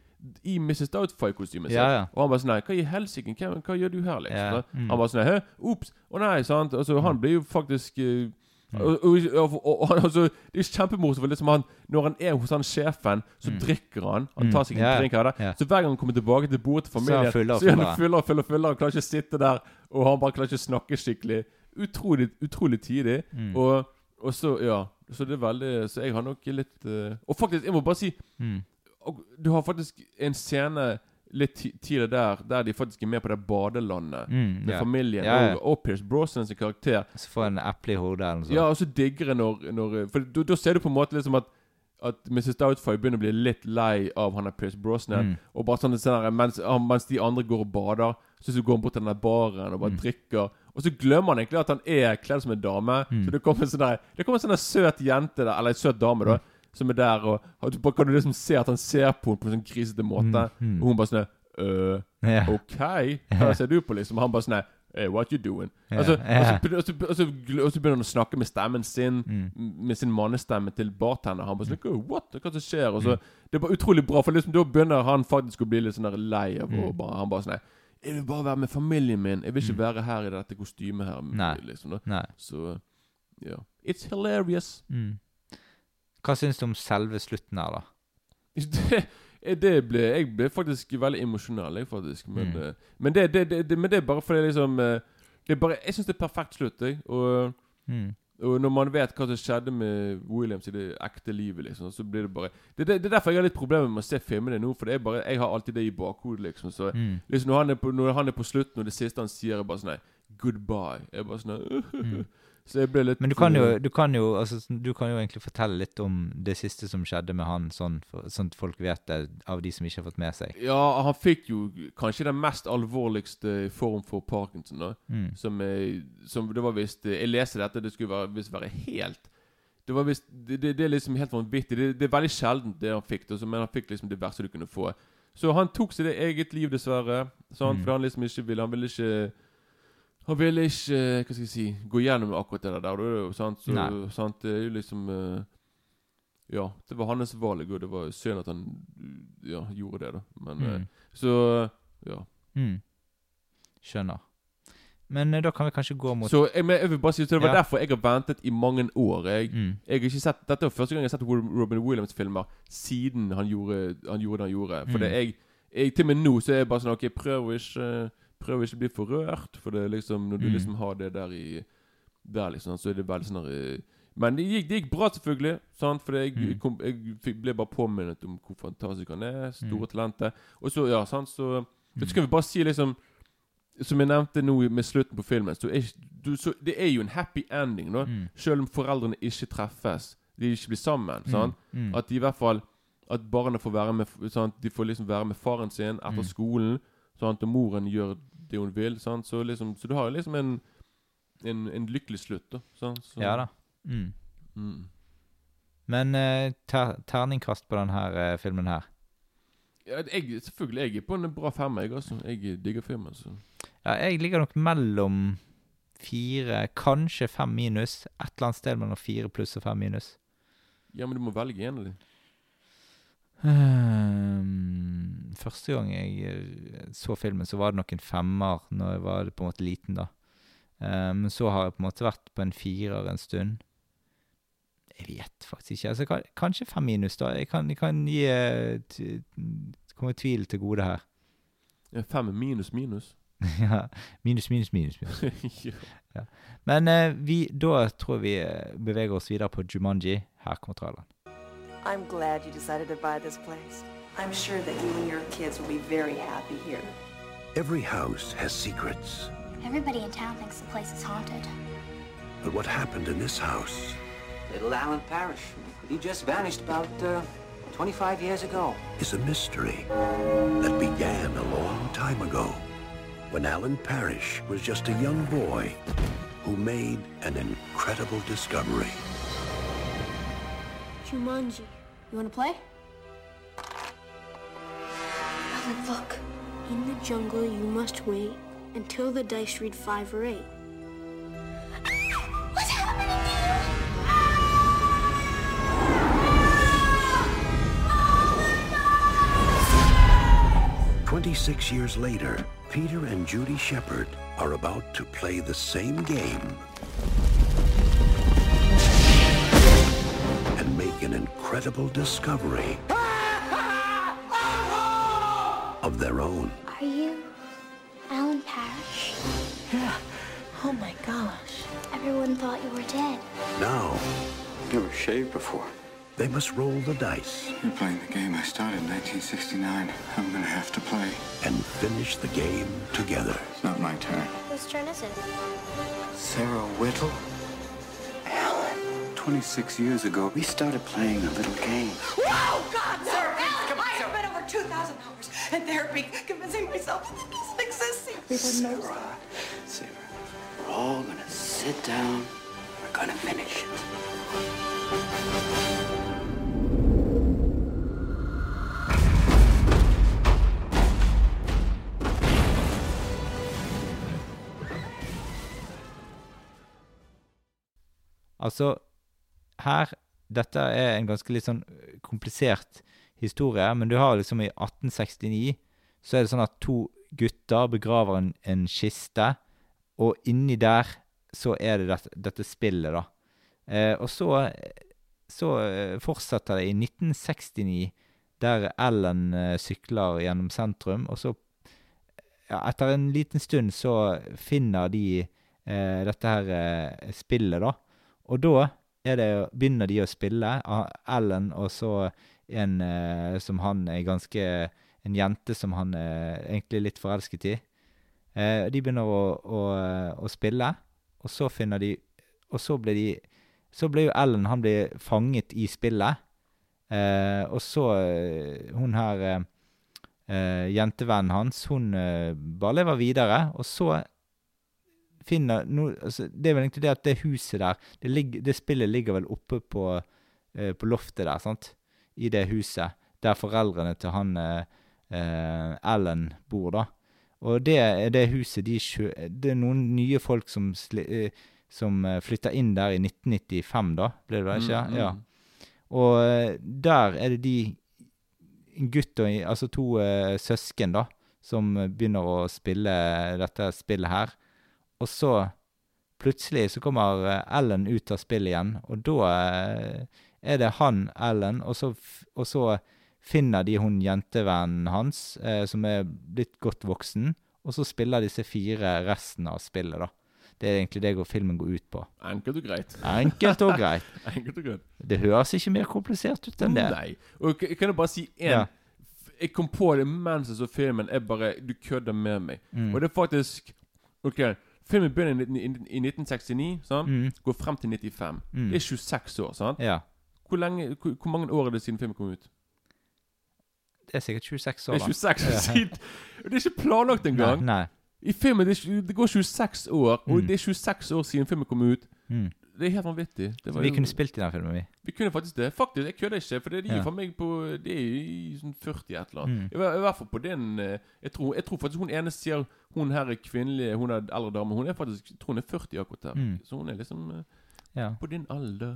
i Mrs. Doubtfire-kostymet. Ja, ja. Og han bare sånn Nei, hva i helsike? Hva, hva gjør du her, liksom? Ja, mm. Han bare sånn? Ops! Å nei, sant? Altså, han blir jo faktisk eh, og, og, og, og, altså, Det er jo kjempemorsomt. for Liksom han, når han er hos han sjefen, så drikker han. Han tar seg en yeah. Drink av det. ja. Så hver gang han kommer tilbake til bordet til familien, så er han fullere. og fullere. og Han klarer ikke å sitte der, og han bare klarer ikke å snakke skikkelig. Utrolig utrolig tidlig. Mm. Og, og så, ja Så det er veldig Så jeg har nok litt uh, Og faktisk, jeg må bare si Mm. og Du har faktisk en scene litt tidlig der Der de faktisk er med på det badelandet Mm, med ja. familien. Ja, ja. Og, og Pierce Brosnan sin karakter. Så får en eple i hodet eller noe sånt. Ja, og så digger jeg når, når For da- ser du på en måte liksom at at Mrs. Doubtfire begynner å bli litt lei av han der Pierce Brosnan. Mm. Og bare sånn, senere, mens, ah, mens de andre går og bader, så, så går han bort til den der baren og bare Mm. drikker. Og så glemmer han egentlig at han er kledd som en dame. Mm. Så det kommer en sånn der Det kommer en sånn søt jente der, eller en søt dame, da, som er der, og, og du bare kan du liksom se at han ser på henne på en sånn grisete måte. Mm, mm. Og hun bare sånn øh. OK, hva ser du på, liksom? Og han bare sånn Hey, what you doing? Yeah. Altså, og, så, og, så, og, så, begynner han å snakke med stemmen sin, Mm. med sin mannestemme til bartender. Han bare sånn What? Hva som skjer? Og så, Det er bare utrolig bra, for liksom da begynner han faktisk å bli litt sånn lei av å Mm. bare Han bare sånn Jeg vil bare være med familien min. Jeg vil ikke være her i dette kostymet her. Liksom. Så ja. It's hilarious. Mm. Hva syns du om selve slutten her, da? (laughs) Det, det ble, jeg ble faktisk veldig emosjonell, jeg, faktisk. Men, Mm. eh, men, det, det, det, men det er bare fordi liksom eh, det bare, Jeg syns det er perfekt slutt. Jeg. Og, Mm. og når man vet hva som skjedde med Williams i det ekte livet, liksom, så blir det bare Det, er derfor jeg har litt problemer med å se filmene nå. For det bare, jeg har alltid det i bakhodet. Liksom, så Mm. liksom når han, på, når han er på slutten, og det siste han sier, er bare sånn nei, Goodbye. Jeg bare sånn (laughs) Mm. Så jeg ble litt Men du kan, jo, du, kan jo, altså, du kan jo egentlig fortelle litt om det siste som skjedde med han, sånn, for, sånn at folk vet det, av de som ikke har fått med seg. Ja, han fikk jo kanskje den mest alvorligste form for parkinson. da Mm. Som, eh, som det var visst eh, Jeg leste dette, det skulle være, visst være helt Det var visst det, det, det er liksom helt vanvittig. Det, det er veldig sjeldent det han fikk, da, men han fikk liksom det verste du kunne få. Så han tok seg det eget liv, dessverre. Sant? Mm. For han liksom ikke ville Han ville ikke Han ville ikke Hva skal jeg si gå gjennom akkurat det der. det er jo sant? Så, sant? Det er jo liksom eh, Ja, det var hans valg, og det var synd at han ja, gjorde det, da. Men eh, Mm. Så Ja. Mm. Skjønner. Men eh, da kan vi kanskje gå mot Så jeg, men jeg vil bare si at Det var Ja. derfor jeg har ventet i mange år. Jeg, mm. jeg har ikke sett Dette er første gang jeg har sett Robin Williams-filmer siden han gjorde, han gjorde det han gjorde. For Mm. det jeg, jeg Til og med nå så er jeg bare sånn OK, prøv å ikke Prøv å ikke bli for rørt. For det liksom Når du Mm. liksom har det der i Der, liksom, så er det veldig sånn eh, Men det gikk, det gikk bra, selvfølgelig. Sant? For jeg, Mm. kom, jeg ble bare påminnet om hvor fantastisk han er. Store Mm. talenter. Og så, ja, sant, så mm. skal vi bare si liksom Som jeg nevnte nå med slutten på filmen, så er, du, så det er jo en happy ending. Da. Mm. Selv om foreldrene ikke treffes. De ikke blir sammen. Sant? Mm. At de i hvert fall At barna får være med sant? De får liksom være med faren sin etter Mm. skolen. Sant? Og moren gjør det hun vil. Sant? Så, liksom, så du har liksom en en, en lykkelig slutt. Da. Sant? Så, Ja da. Mm. Mm. Men eh, ter terningkast på denne uh, filmen her? Ja, jeg, selvfølgelig. Jeg er på en bra femmer, jeg altså. Jeg digger filmen. Så. Ja, jeg ligger nok mellom fire, kanskje fem minus. Et eller annet sted mellom fire pluss og fem minus. Ja, men du må velge en av dem. Ehm, første gang jeg eh, så filmen, så var det nok en femmer når jeg var på en måte liten, da. Eh, Men så har jeg på en måte vært på en firer en stund. Jeg vet faktisk ikke. Altså, kanskje fem minus, da. Jeg kan, jeg kan gi eh, Komme tvil til gode her. Ja, fem minus minus. (laughs) ja, minus, minus, minus. minus. (laughs) ja. Men eh, vi, da tror vi beveger oss videre på Jumanji. Her kommer traileren. I'm glad you decided to buy this place. I'm sure that you and your kids will be very happy here. Every house has secrets. Everybody in town thinks the place is haunted. But what happened in this house Little Alan Parrish. He just vanished about uh, 25 years ago. is a mystery that began a long time ago when Alan Parrish was just a young boy who made an incredible discovery. Jumanji. You want to play? Alan, look. In the jungle, you must wait until the dice read five or eight. What's happening 26 years later, Peter and Judy Shepard are about to play the same game an incredible discovery of their own. Are you Alan Parrish? Yeah. Oh my gosh. Everyone thought you were dead. Now, Never shaved before. they must roll the dice You're playing the game I started in 1969. I'm gonna have to play. and finish the game together. It's not my turn. Whose turn is it? Sarah Whittle? 26 years ago, we started playing a little game. Whoa, God, no, sir! Alan, I have spent over 2,000 hours in therapy convincing myself that this doesn't exist. Everyone knows Sarah. Sarah, we're all gonna sit down. We're gonna finish it. Altså, her Dette er en ganske litt sånn komplisert historie, men du har liksom i 1869 så er det sånn at to gutter begraver en, en kiste, og inni der så er det dette, dette spillet, da. Eh, og så, så eh, fortsetter det i 1969, der Ellen eh, sykler gjennom sentrum, og så ja, Etter en liten stund så finner de eh, dette her eh, spillet, da. Og da er det, begynner de å spille, ah, Ellen og så en eh, som han er ganske En jente som han er egentlig litt forelsket i. Eh, de begynner å, å, å spille, og så finner de Og så blir de Så blir jo Ellen Han blir fanget i spillet. Eh, og så eh, hun her eh, eh, jentevennen hans, hun eh, bare lever videre. Og så finner no, altså, Det er vel egentlig det at det huset der Det, ligger, det spillet ligger vel oppe på, eh, på loftet der, sant? I det huset. Der foreldrene til han eh, eh, Ellen bor, da. Og det er det huset de kjø... Det er noen nye folk som, sli, eh, som flytta flytter inn der i 1995, da. Ble det vel ikke? Mm, mm. Ja. Og eh, der er det de en gutt og Altså to eh, søsken, da, som eh, begynner å spille dette spillet her. Og så plutselig så kommer eh, Ellen ut av spillet igjen, og da eh, er det han, Ellen, og så, og så finner de hun jentevennen hans, eh, som er blitt godt voksen, og så spiller disse fire resten av spillet, da. Det er egentlig det går- filmen går ut på. Enkelt og greit. Enkelt og greit. (laughs) Enkelt og greit. Det høres ikke mer komplisert ut enn det. Nei. Og kan jeg bare si én Ja. Jeg kom på det mens jeg så filmen. Jeg bare Du kødder med meg. Mm. Og det er faktisk OK. Filmen begynner i, i, i 1969, sant? Mm. går frem til 95. Mm. Det er 26 år. sant? Ja. Hvor, lenge, hvor, hvor mange år er det siden filmen kom ut? Det er sikkert 26 år, Det er 26 år Ja. siden! Det er ikke planlagt engang! Nei, nei. I filmen det, det går 26 år, og Mm. det er 26 år siden filmen kom ut. Det er helt vanvittig. Det var Vi jo- kunne spilt i den filmen, vi. Vi kunne faktisk det. Faktisk, jeg kødder ikke. For det er de Ja. for meg på Det er i sånn 40 et eller annet. Mm. I, hvert fall på den eh, jeg tror, jeg tror faktisk hun ene sier Hun her er kvinnelig, hun er eldre dame. Hun er faktisk Jeg tror hun er 40 akkurat der. Mm. Så hun er liksom eh, Ja. på din alder.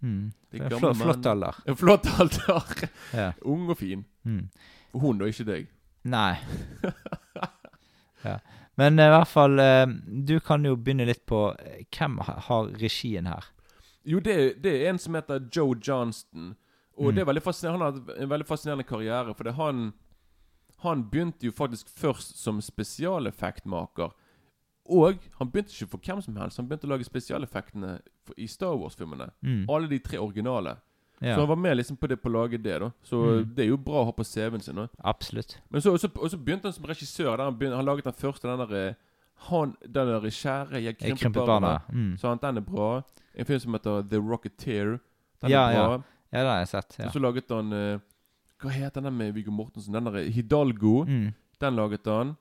Mm. Det er flott, flott alder. En flott alder. (laughs) Ja. Ung og fin. Mm. Hun, da, ikke deg. Nei. (laughs) ja. Men eh, i hvert fall eh, Du kan jo begynne litt på eh, Hvem har regien her? Jo, det, det er en som heter Joe Johnston. Og Mm. det er veldig fascinerende Han har hatt en veldig fascinerende karriere. For det han Han begynte jo faktisk først som spesialeffektmaker. Og han begynte ikke for hvem som helst. Han begynte å lage spesialeffektene i Star Wars-filmene. Mm. Alle de tre originale. Ja. Så han var med liksom på det på å lage det. da Så Mm. det er jo bra å ha på CV-en sin. Da. Absolutt. Men så, og så, og så begynte han som regissør. Han, begynte, han laget den første. Den der eh, han, den der Kjære, jeg Jeg krympet barna, mm. Så han, den er bra. En film som heter The Rocketeer. Den Ja, er bra. ja. Ja, den har jeg sett. Ja. Og så laget han uh, Hva heter den med Viggo Mortensen? Den der Hidalgo. Mm. Den laget han.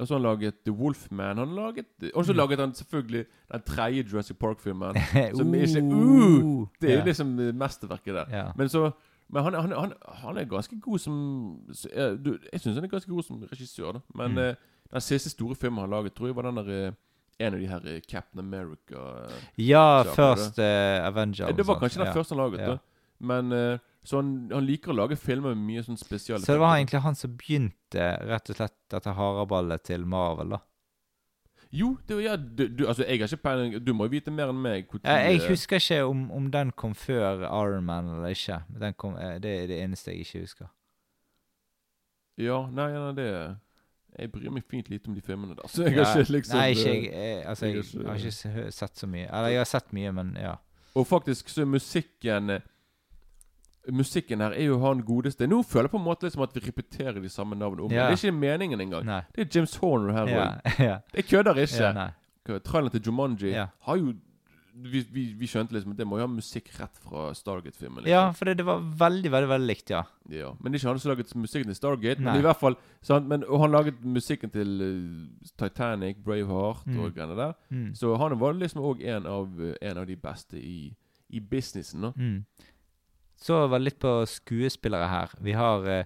Og så har han laget The Wolfman. Han laget Og så Mm. laget han selvfølgelig den tredje Jurassic Park-filmen. (laughs) Uh. som er ikke uh, Det er Ja. liksom eh, mesterverket der. Ja. Men så Men han, han, han, han er ganske god som eh, Jeg syns han er ganske god som regissør, da. Men Mm. eh, den siste store filmen han laget, tror jeg var den der eh, en av de her Captain America Ja, først uh, Avenger. Det var kanskje den Ja. første han laget. Ja. da Men Så han, han liker å lage filmer med mye sånn spesiale Så det var egentlig han som begynte rett og slett dette haraballet til Marvel, da? Jo, det, var- ja, du, du, altså jeg har ikke peiling Du må jo vite mer enn meg. hvor Ja, jeg husker ikke om, om den kom før Iron Man eller ikke. Den kom, eh, det er det eneste jeg ikke husker. Ja, nei, nei, det Jeg bryr meg fint lite om de filmene der. Så jeg Ja, har ikke liksom Nei, ikke jeg. eh, Altså, jeg jeg, har ikke- sett så mye. Eller jeg har sett mye, men ja. Og faktisk så er musikken eh, Musikken her er jo han godeste Nå føler jeg på en måte liksom at vi repeterer de samme navnene om. Ja. Det er ikke meningen engang. Nei. Det er James Horner her òg. (laughs) ja. Jeg kødder ikke. Ja. Traileren til Jumanji har jo vi, vi, vi skjønte liksom at det må jo ha musikk rett fra Stargate-filmen. Liksom. Ja, for det, det var veldig, veldig veldig likt, ja. Ja, Men det er ikke han som laget musikken til Stargate. Nei. Men i hvert fall han, men, Og han laget musikken til eh, Titanic, Braveheart Mm. og greiene der. Mm. Så han var liksom òg en, av, eh, en av de beste i, i businessen. da Mm. Så var det litt på skuespillere her. Vi har eh,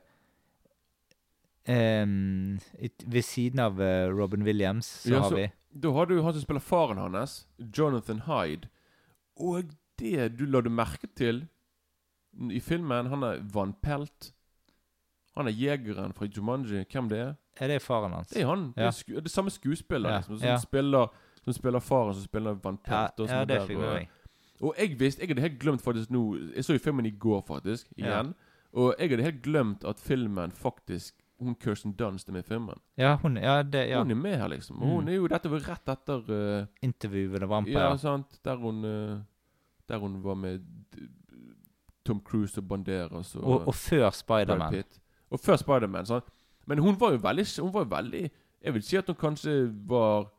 em, Ved siden av eh, Robin Williams så Ja, har så- vi Da har du han som spiller faren hans, Jonathan Hyde. Og det du la du merke til i filmen Han er vannpelt. Han er jegeren fra Jumanji. Hvem det er? Er det faren hans? Det er han. Det Ja. er sku, det er samme skuespiller Ja, liksom, som, ja. spiller, som spiller faren som spiller vannpelt. Ja, og sånn ja, det der, fikk og- jeg. Og jeg visste Jeg hadde helt glemt faktisk nå Jeg så jo filmen i går, faktisk. Igjen. Og jeg hadde helt glemt at filmen faktisk Hun Kirsten Dunst er med i filmen. Ja, hun Ja, det, ja. Hun er med her, liksom. Og hun Mm. er jo Dette var rett etter uh, Intervjuet med a Vampire. Ja, sant. Der hun uh, Der hun var med Tom Cruise og Banderas og, og, og før Spiderman. Og før Spiderman. sant? Men hun var jo veldig Hun var jo veldig Jeg vil si at hun kanskje var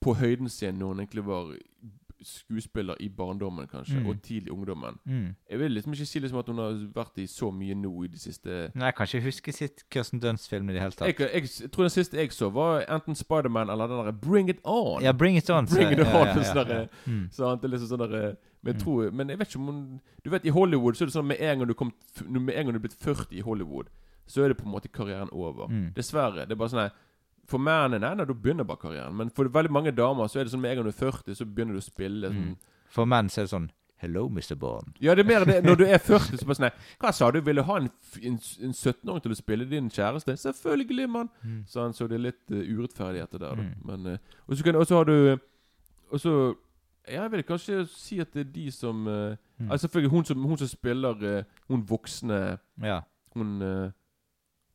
på høyden sin når hun egentlig var skuespiller i barndommen, kanskje, Mm. og tidlig ungdommen. Mm. Jeg vil liksom ikke si liksom at hun har vært i så mye nå i de siste Nei, jeg kan ikke huske sitt Kirsten Dunst-film i det hele tatt. jeg, jeg, jeg tror den siste jeg så, var enten Spiderman eller den derre Bring It On. Ja, Bring It On, så- Bring It On ja, ja, ja, sånn ja. Mm. sant? Det er liksom sånn derre men, Mm. tror, men jeg vet ikke om hun Du vet, i Hollywood så er det sånn med en gang du kom Med en gang du er blitt 40 i Hollywood, så er det på en måte karrieren over. Mm. Dessverre. Det er bare sånn For mennene nei, da begynner bare karrieren. Men for veldig mange damer så er det sånn med en gang du er 40, så begynner du å spille sånn Mm. For menn så er det sånn Hello, Mr. Bond. Ja, det er mer det (laughs) når du er 40, så bare sånn Hva sa du? Vil du ha en, en, en 17-åring til å spille din kjæreste? Selvfølgelig, mann! Mm. Sånn, så det er litt uh, urettferdigheter der. Mm. Men uh, Og så så har du Og så Jeg vil kanskje si at det er de som uh, Mm. Altså selvfølgelig hun som, hun som spiller Hun voksne Ja. Hun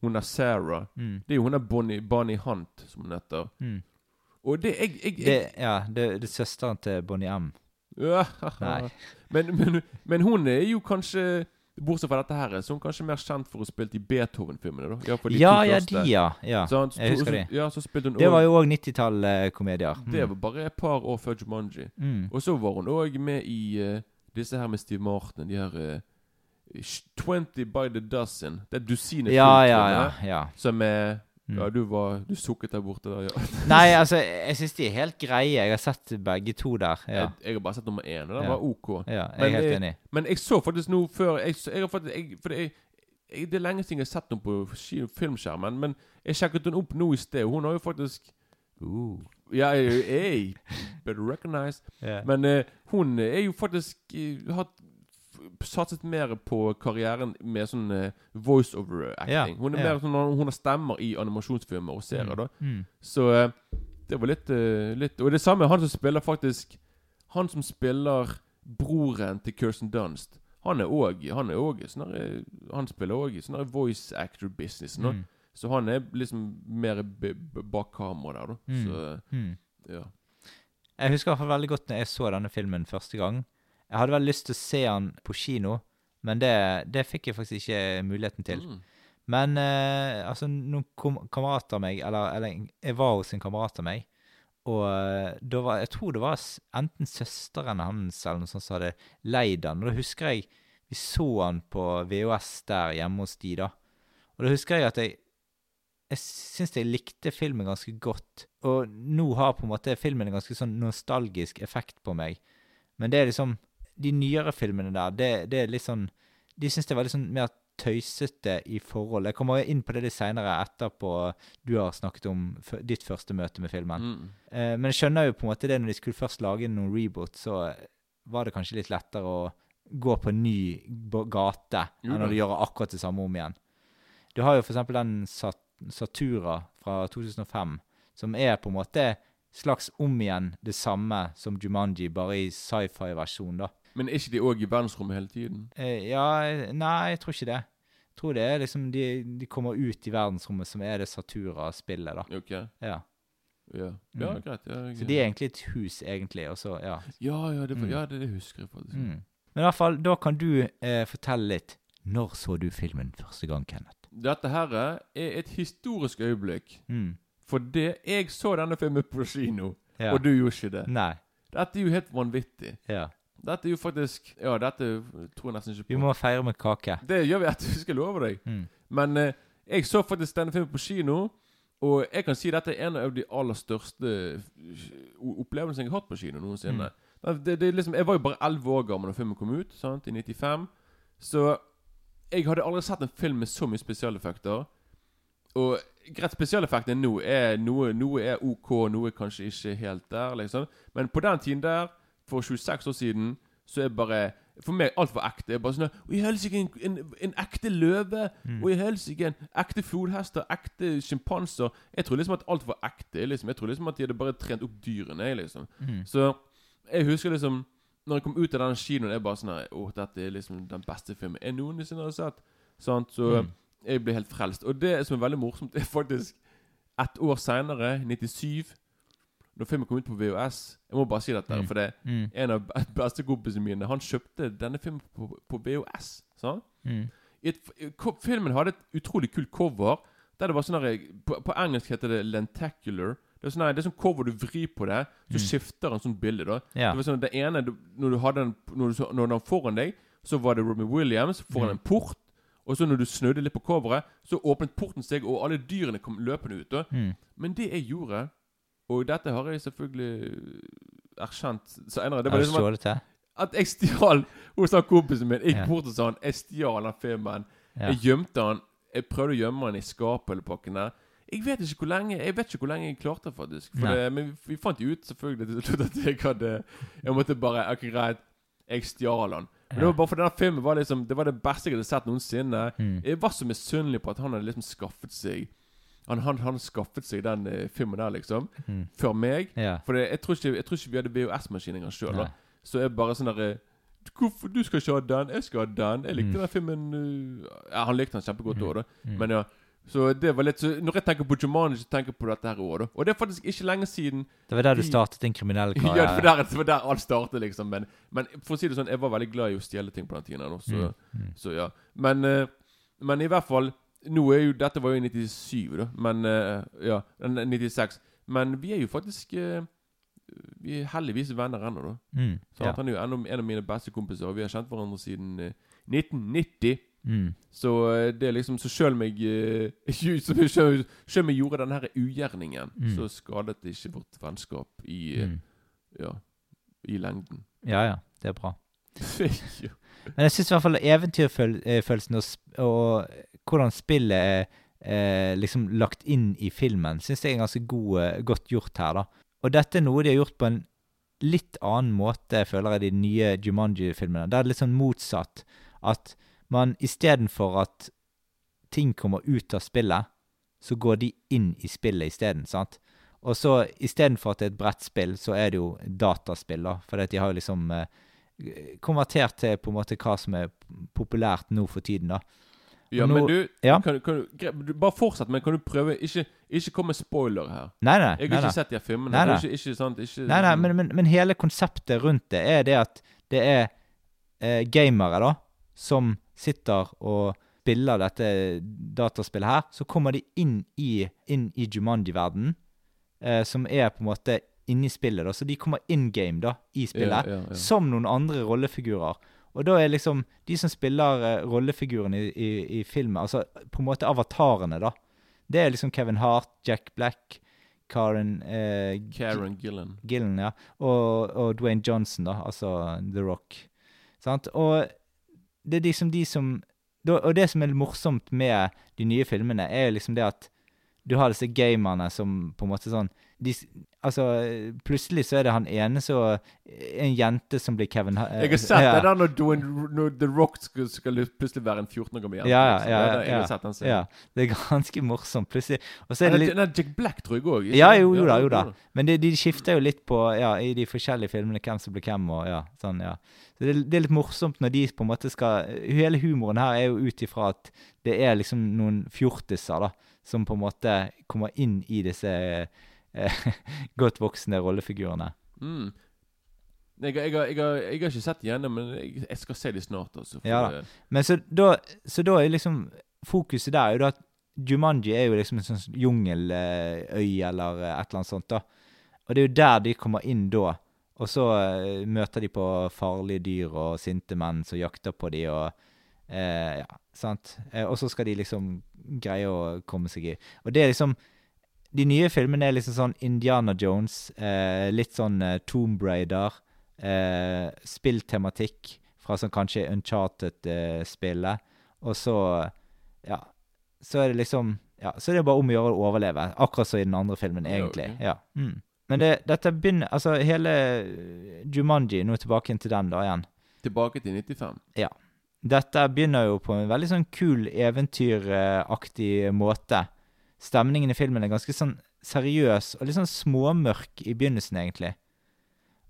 Hun er Sarah. Mm. Det er jo hun er Bonnie, Bonnie Hunt, som hun heter. Mm. Og det jeg, jeg, jeg Det, ja, det, det er søsteren til Bonnie M. Ja, (laughs) Nei. Men, men, men hun er jo kanskje Bortsett fra dette her, så er hun kanskje mer kjent for å ha spilt i Beethoven-filmene. da Ja, Ja, ja, de, ja. ja. Han, Jeg husker Så- de. Ja, så spilte hun Det var jo òg 90-tall-komedier. Det var bare et par år før Jumanji. Mm. Og så var hun òg med i uh, disse her med Steve Martin. De her eh, 20 by the dozen. Det er dusinet Ja, ja, ja, ja. Som er Mm. Ja, du var Du sukket der borte der, ja. (laughs) Nei, altså, jeg syns de er helt greie. Jeg har sett begge to der. Ja. Jeg, jeg har bare sett nummer én, og den Ja. var OK. Ja, jeg er helt jeg, enig. Men jeg så faktisk nå før Jeg, jeg jeg, jeg, jeg, Det er lenge siden jeg har sett henne på filmskjermen, men jeg sjekket henne opp nå i sted. Hun har jo faktisk Uh. Ja, hey, hey, better recognize. (laughs) Yeah. Men uh, hun er jo faktisk uh, har f- satset mer på karrieren med sånn eh, voiceover acting. Ja, Hun er mer sånn Hun har stemmer i animasjonsfilmer og serier, Mm, da. mm. Så eh, det var litt, eh, litt Og det samme han som spiller faktisk Han som spiller broren til Kirsten Dunst. Han er òg Han er også sånn eh, Han spiller òg sånn voice actor-business. nå. Mm. Så han er liksom mer bak kamera der, da. Mm. Så Mm. ja. Jeg husker i hvert fall veldig godt når jeg så denne filmen første gang. Jeg hadde vel lyst til å se han på kino, men det, det fikk jeg faktisk ikke muligheten til. Mm. Men eh, altså, noen kom kamerater av meg, eller, eller jeg var hos en kamerat av meg, og eh, da var, jeg tror det var enten søsteren hans eller noe sånt som hadde leid han. Og da husker jeg vi så han på VHS der hjemme hos de, da. Og da husker jeg at jeg jeg syns jeg likte filmen ganske godt. Og nå har på en måte filmen en ganske sånn nostalgisk effekt på meg. Men det er liksom De nyere filmene der, det, det er litt sånn De syns det var litt sånn mer tøysete i forhold. Jeg kommer inn på det litt seinere, etterpå du har snakket om ditt første møte med filmen. Mm. Eh, men jeg skjønner jo på en måte det når de skulle først lage noen reboot, så var det kanskje litt lettere å gå på en ny gate Jo enn å gjøre akkurat det samme om igjen. Du har jo eksempel den Sat Satura fra 2005, som er på en måte slags om igjen det samme som Jumanji, bare i sci-fi-versjon, da. Men er ikke de òg i verdensrommet hele tiden? Eh, ja, nei, jeg tror ikke det. Jeg tror det er liksom de, de kommer ut i verdensrommet, som er det Satura-spillet, da. Ok. Ja. Ja, ja Mm. greit. Ja, Så de er egentlig et hus, egentlig, og så, ja. Ja, ja, det, Mm. ja, det, det husker jeg faktisk. Mm. Men i hvert fall, da kan du eh, fortelle litt. Når så du filmen første gang, Kenneth? Dette her er et historisk øyeblikk. Mm. For det Jeg så denne filmen på kino, og du gjorde ikke det. Nei. Dette er jo helt vanvittig. Ja. Dette er jo faktisk Ja, dette tror jeg nesten ikke på. Vi må feire med kake. Det gjør vi, jeg skal love deg. Mm. Men eh, jeg så faktisk denne filmen på kino, og jeg kan si dette er en av de aller største eh, opplevelsene jeg har hatt på kino noensinne. Det, det er liksom, jeg var jo bare 11 år gammel da filmen kom ut, sant, i 95. Så jeg hadde aldri sett en film med så mye spesialeffekter. Og greit, spesialeffektene nå er noe, noe er OK, noe er kanskje ikke helt der, liksom. Men på den tiden der, for 26 år siden, så er bare For meg altfor ekte. Jeg bare sånn Og i helsike, en, en, en ekte løve! Mm. Og i helsike, ekte flodhester, ekte sjimpanser. Jeg tror liksom at alt var ekte. liksom Jeg tror liksom at de hadde bare trent opp dyrene. liksom Mm. Så jeg husker liksom Når jeg kom ut av den kinoen, jeg bare sånn Å, dette er liksom den beste filmen jeg noensinne har sett. Sant? Så Mm. jeg ble helt frelst. Og det som er veldig morsomt, er faktisk ett år seinere, 97 når filmen kom ut på VHS Jeg må bare si dette, Mm. for det Mm. en av bestekompisene mine Han kjøpte denne filmen på, på VHS. Sant? Mm. Filmen hadde et utrolig kult cover. Der det var sånn her, på, på engelsk heter det lentacular. Det er sånn her, det er sånn cover du vrir på det, så Mm. skifter en sånn bilde. da Ja. Det var sånn Det ene, du- når du hadde den når du, når den foran deg, så var det Robin Williams foran Mm. en port. Og så når du snudde litt på coveret, så åpnet porten seg, og alle dyrene kom løpende ut. Mm. Men det jeg gjorde, og dette har jeg selvfølgelig erkjent senere Det var liksom at, at jeg stjal hos han kompisen min. Jeg gikk bort og sa han Jeg stjal den filmen. Jeg gjemte han Jeg prøvde å gjemme han i skapet eller pakken der. Jeg vet ikke hvor lenge Jeg vet ikke hvor lenge jeg klarte det, faktisk. For det, men vi, vi fant jo ut selvfølgelig til slutt at jeg hadde Jeg måtte bare Ok, greit. Jeg stjal han. Men det var bare for denne filmen var liksom Det var det beste jeg hadde sett noensinne. Mm. Jeg var så misunnelig på at han hadde liksom skaffet seg Han, han, han skaffet seg den uh, filmen der, liksom. Mm. Før meg. Ja. For det, jeg, tror ikke, jeg tror ikke vi hadde VHS-maskin engang sjøl. Så jeg bare sånn derre Hvorfor du skal ikke ha den? Jeg skal ha den. Jeg likte Mm. den filmen uh, Ja, han likte den kjempegodt Mm. da. Mm. Men ja. Så det var litt så Når jeg tenker på Jumanji, så tenker jeg på dette her òg, da. Og det er faktisk ikke lenge siden Det var der du startet din kriminelle (laughs) Ja, for der, det var der alt startet, liksom. Men, men for å si det sånn, jeg var veldig glad i å stjele ting på den tiden. da, Så, Mm. Mm. så ja. Men, eh, men i hvert fall Nå er jo Dette var jo i 97, da. Men eh, Ja, 96. Men vi er jo faktisk eh, Vi er heldigvis venner ennå, da. Mm. Så Ja. Han er jo en av, en av mine beste kompiser, og vi har kjent hverandre siden eh, 1990. Mm. Så eh, det er liksom Så sjøl om jeg om gjorde denne her ugjerningen, Mm. så skadet det ikke vårt vennskap i Mm. Ja, i lengden. Ja, ja. Det er bra. (laughs) Men jeg syns i hvert fall eventyrfølelsen og, og hvordan spillet er eh, liksom lagt inn i filmen, syns jeg er ganske god, eh, godt gjort her, da. Og dette er noe de har gjort på en litt annen måte, føler jeg, de nye Jumanji-filmene. Det er litt sånn motsatt. At man istedenfor at ting kommer ut av spillet, så går de inn i spillet isteden, sant? Og så istedenfor at det er et brettspill, så er det jo dataspill, da. For de har jo liksom eh, konvertert til på en måte hva som er populært nå for tiden, da. Ja, nå- men du, ja. kan, kan, du- Bare fortsett, men kan du prøve Ikke, ikke kom med spoiler her. Nei, nei. Jeg har nei, ikke nei. sett de filmene. Nei, nei. Ikke, ikke sant ikke, Nei, nei, men, men, men hele konseptet rundt det er det at det er eh, gamere, da, som sitter og spiller dette dataspillet her. Så kommer de inn i, inn i Jumanji-verdenen, eh, som er på en måte inni spillet. da, Så de kommer in game da, i spillet, Ja, ja, ja. som noen andre rollefigurer. Og da er liksom de som spiller uh, rollefigurene i, i, i filmen, altså på en måte avatarene, da. Det er liksom Kevin Hart, Jack Black, Karen uh, Karen Gillen. Gillen, ja. Og, og Dwayne Johnson, da. Altså The Rock. Sant? Og det er liksom de som da, Og det som er morsomt med de nye filmene, er liksom det at du har disse gamerne som på en måte sånn de, Altså, plutselig så er det han ene så En jente som blir Kevin uh, Jeg har sett ja. det der når, når The Rock skal, skal plutselig være en 14 år gammel jente. Ja, ja, liksom. ja, Det ja, den ja. Det er ganske morsomt. Plutselig Og så er det litt nei, Jack Black tror jeg òg. Ja, jo, jo da, jo da. Men de, de skifter jo litt på, ja, i de forskjellige filmene, hvem som blir hvem, og ja, sånn, ja. Så det, det er litt morsomt når de på en måte skal Hele humoren her er jo ut ifra at det er liksom noen fjortiser, da, som på en måte kommer inn i disse (laughs) godt voksne rollefigurene. Mm. Jeg, jeg, jeg, jeg har ikke sett igjennom, men jeg, skal se de snart. Altså, for Ja da. Men så da, så da er liksom Fokuset der er jo at Jumanji er jo liksom en sånn jungeløy eller et eller annet sånt, da. Og det er jo der de kommer inn da. Og så uh, møter de på farlige dyr og sinte menn som jakter på de og uh, Ja, sant. Uh, og så skal de liksom greie å komme seg i Og det er liksom De nye filmene er liksom sånn Indiana Jones, eh, litt sånn eh, Tomb Raider, eh, spilltematikk fra sånn kanskje Uncharted-spillet. og så Ja. Så er det liksom Ja, så er det bare om å gjøre å overleve. Akkurat som i den andre filmen, Ja, egentlig. ok. Ja. Mm. Men det, dette begynner Altså, hele eh, Jumanji, nå tilbake til den da igjen. Tilbake til 95. Ja. Dette begynner jo på en veldig sånn kul, eventyraktig måte. Stemningen i filmen er ganske sånn seriøs og litt sånn småmørk i begynnelsen, egentlig.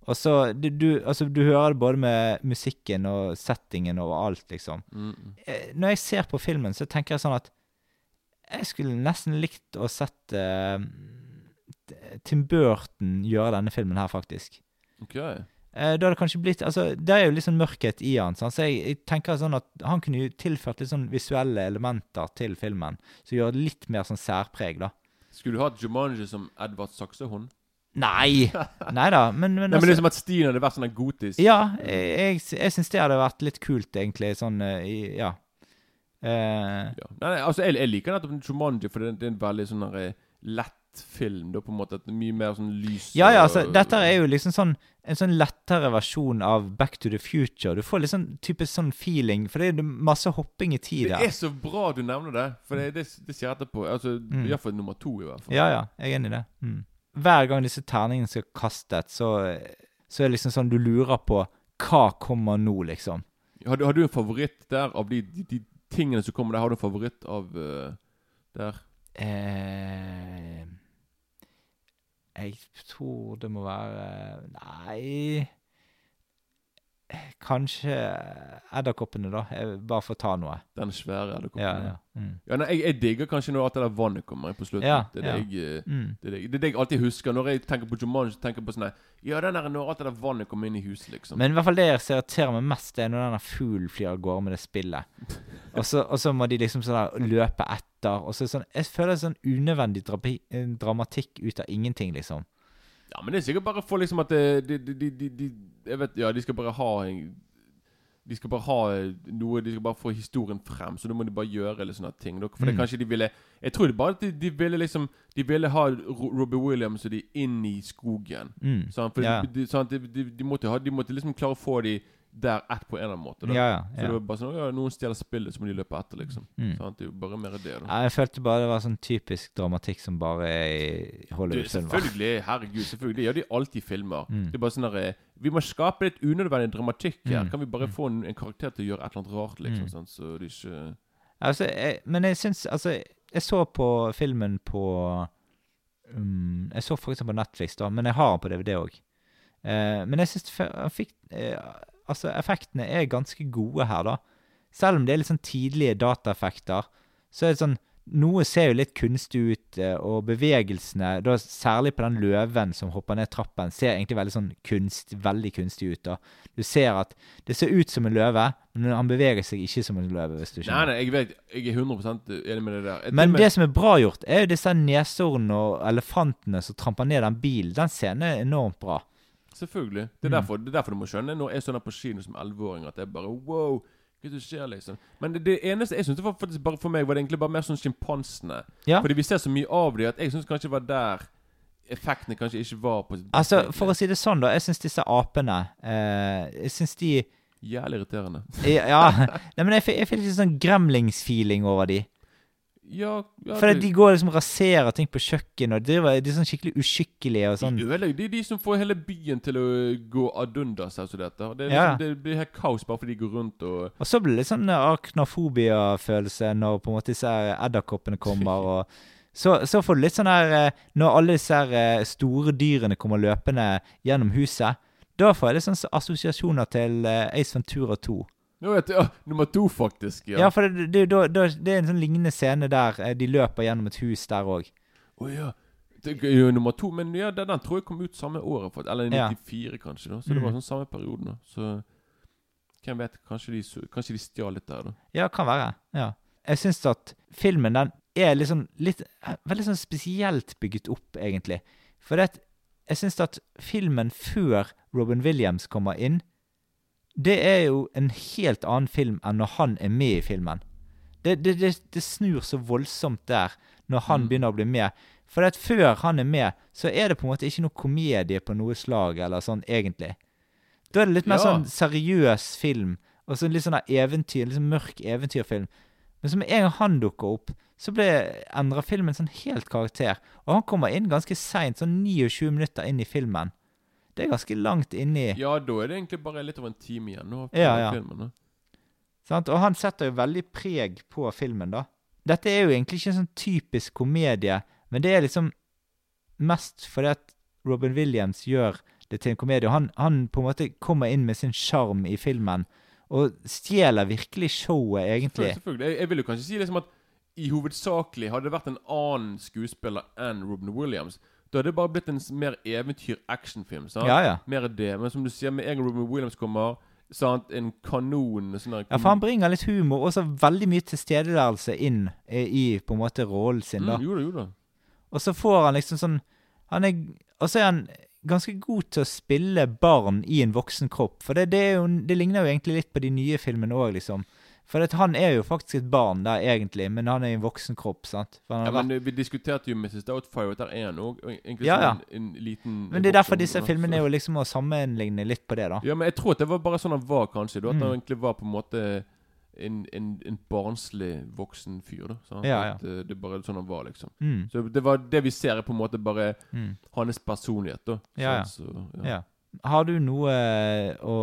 Og så du, du, altså, du hører det både med musikken og settingen og alt, liksom. Mm. Eh, Når jeg ser på filmen, så tenker jeg sånn at jeg skulle nesten likt å sett uh, Tim Burton gjøre denne filmen her, faktisk. Ok. Eh, da hadde det kanskje blitt Altså, det er jo litt sånn mørkhet i han, Sånn. så jeg, jeg tenker sånn at han kunne jo tilført litt sånn visuelle elementer til filmen, som gjør det litt mer sånn særpreg, da. Skulle du hatt Jumanji som Edvard Saksehund? Nei! (laughs) Nei da, men, men, Nei, men liksom at stilen hadde vært sånn gotisk? Ja, jeg, jeg, jeg syns det hadde vært litt kult, egentlig. Sånn eh, Ja. Uh, Ja. Nei, nei, altså, jeg, jeg liker nettopp Jumanji, for det, det er en veldig sånn lett film. Da, på en måte, er Mye mer sånn lys ja, ja, altså, dette er jo liksom sånn en sånn lettere versjon av Back to the Future. Du får litt sånn typisk sånn feeling, for det er masse hopping i tid der. Det er så bra du nevner det, for det, det, det sier jeg etterpå. Altså, Mm. Iallfall nummer to, i hvert fall. Ja, ja, jeg er enig i det. Mm. Hver gang disse terningene skal kastes, så, så er det liksom sånn du lurer på hva kommer nå, liksom. Har, du, har du en favoritt der av de, de, de tingene som kommer der? Har du en favoritt av uh, der? Eh, jeg tror det må være Nei Kanskje edderkoppene, da. Bare for å ta noe. Den svære edderkoppen? Ja, ja. Mm. Ja, nei, jeg, jeg digger kanskje når alt det der vannet kommer inn på slutten. Ja, det, er det, jeg, eh, Mm. det, er det, det er det jeg alltid husker. Når jeg tenker på Jumanji, tenker på sånn Ja, den der når alt det der vannet kommer inn i huset, liksom. Men i hvert fall det som irriterer meg mest, det er når den fuglen flyr av gårde med det spillet. (laughs) Og så, og så må de liksom sånn der løpe etter. Og så sånn, Jeg føler det er sånn unødvendig eh, dramatikk ut av ingenting, liksom. Ja, men det er sikkert bare for liksom at det, de, de, de, de, de Jeg vet Ja, de skal bare ha en De skal bare ha eh, noe De skal bare få historien frem, så da må de bare gjøre litt sånne ting. For det Mm. kanskje de ville Jeg tror det bare at de, de ville liksom De ville ha Ro- Robbie Williams og de inn i skogen. Mm. Sant? For sant? De, de, de, måtte ha, de måtte liksom klare å få de der ett på en eller annen måte. Da. Ja, ja, Så det var bare sånn ja, Noen stjeler spillet, så må de løpe etter, liksom. Mm. Sånn, Det er jo bare mer det, da. Ja, jeg følte bare det var sånn typisk dramatikk som bare er i Du, Hollywood-filmer. selvfølgelig, herregud, selvfølgelig. Det gjør de alltid i filmer. Mm. Det er bare sånn der, eh, Vi må skape litt unødvendig dramatikk her. Mm. Kan vi bare få en, en karakter til å gjøre et eller annet rart, liksom? Mm. Sant? Så det ikke Altså, jeg, men jeg syns Altså, jeg så på filmen på um, Jeg så faktisk eksempel på Netflix, da, men jeg har den på DVD òg. Uh, men jeg syns han fikk eh, Altså, effektene er ganske gode her, da. Selv om det er litt sånn tidlige dataeffekter, så er det sånn Noe ser jo litt kunstig ut, eh, og bevegelsene, da særlig på den løven som hopper ned trappen, ser egentlig veldig sånn kunst, veldig kunstig ut. da. Du ser at det ser ut som en løve, men han beveger seg ikke som en løve. hvis du skjønner. nei, nei, jeg vet Jeg er 100 enig med det der. Jeg Men det som er bra gjort, er jo disse neshornene og elefantene som tramper ned den bilen. Den scenen er enormt bra. Selvfølgelig. Det er, Mm. derfor, det er derfor du må skjønne når jeg der på kino som 11-åring, at det er bare wow. Hva er det skjer, liksom? Men det, det eneste jeg syntes faktisk bare for meg, var det egentlig bare mer sånn sjimpansene. Ja. Fordi vi ser så mye av dem at jeg syns kanskje det var der effektene kanskje ikke var på Altså, For å si det sånn, da. Jeg syns disse apene eh, Jeg syns de Jævlig irriterende. Ja. Nei, men jeg, jeg fikk litt sånn gremlings-feeling over de. Ja, ja For de går liksom og raserer ting på kjøkkenet, og de, de er sånn skikkelig uskikkelige og sånn. De ødelegger Det er de som får hele byen til å gå ad undas. Altså dette. Det, er Ja. liksom, det blir helt kaos bare fordi de går rundt og Og så blir det litt sånn arknafobia-følelse når på en måte disse her edderkoppene kommer. (laughs) og så, så får du litt sånn her eh, Når alle disse eh, store dyrene kommer løpende gjennom huset, da får jeg litt sånn assosiasjoner til eh, Ace Ventura 2. Nå vet jeg, ja, Nummer to, faktisk. Ja, ja for det, det, da- det er en sånn lignende scene der eh, de løper gjennom et hus der òg. Å ja. Det er jo nummer to, men ja, den, den tror jeg kom ut samme året. Eller i Ja. 94, kanskje. da Så det var Mm. sånn samme perioden. da Så hvem vet? Kanskje de, kanskje de stjal litt der, da. Ja, kan være. Ja. Jeg syns at filmen den er liksom litt Veldig sånn spesielt bygget opp, egentlig. For det jeg syns at filmen før Robin Williams kommer inn, det er jo en helt annen film enn når han er med i filmen. Det, det, det, det snur så voldsomt der, når han Mm. begynner å bli med. For at før han er med, så er det på en måte ikke noe komedie på noe slag, eller sånn, egentlig. Da er det litt mer Ja. sånn seriøs film, og så litt sånn eventyr, litt sånn mørk eventyrfilm. Men så med en gang han dukker opp, så endra filmen sånn helt karakter. Og han kommer inn ganske seint, sånn 29 minutter inn i filmen. Det er ganske langt inni Ja, da er det egentlig bare litt over en time igjen nå. Ja, ja. Filmen, sånn, Og han setter jo veldig preg på filmen, da. Dette er jo egentlig ikke en sånn typisk komedie, men det er liksom mest fordi at Robin Williams gjør det til en komedie. Han, han på en måte kommer inn med sin sjarm i filmen og stjeler virkelig showet, egentlig. Selvfølgelig, selvfølgelig. Jeg, jeg vil jo kanskje si liksom at i hovedsakelig hadde det vært en annen skuespiller enn Robin Williams. Da hadde det bare blitt en mer eventyr-actionfilm. Ja, ja. Mer det. Men som du sier, med en gang Ruben Williams kommer, sant? en kanon sånn Ja, for han bringer litt humor og så veldig mye tilstedeværelse inn eh, i på en måte rollen sin, da. Mm, jo da, jo da. Og så får han liksom sånn han er, Og så er han ganske god til å spille barn i en voksen kropp. For det, det, er jo, det ligner jo egentlig litt på de nye filmene òg, liksom. For han er jo faktisk et barn der, egentlig, men han er i en voksen kropp. sant? Han Ja, har men vært, eh, Vi diskuterte jo Mrs. Doubtfire, der er han òg Ja, ja. en, en liten men det er derfor disse filmene er jo liksom å sammenligne litt på det, da. Ja, men jeg tror at det var bare sånn han var, kanskje. Da, at Mm. han egentlig var på en måte en, en, en barnslig voksen fyr. da sant? Ja, ja. At, eh, det er bare sånn han var, liksom. Mm. Så det var det vi ser, er på en måte bare Mm. hans personlighet. da Ja, ja. Sant? Så, Ja. Har du noe eh, å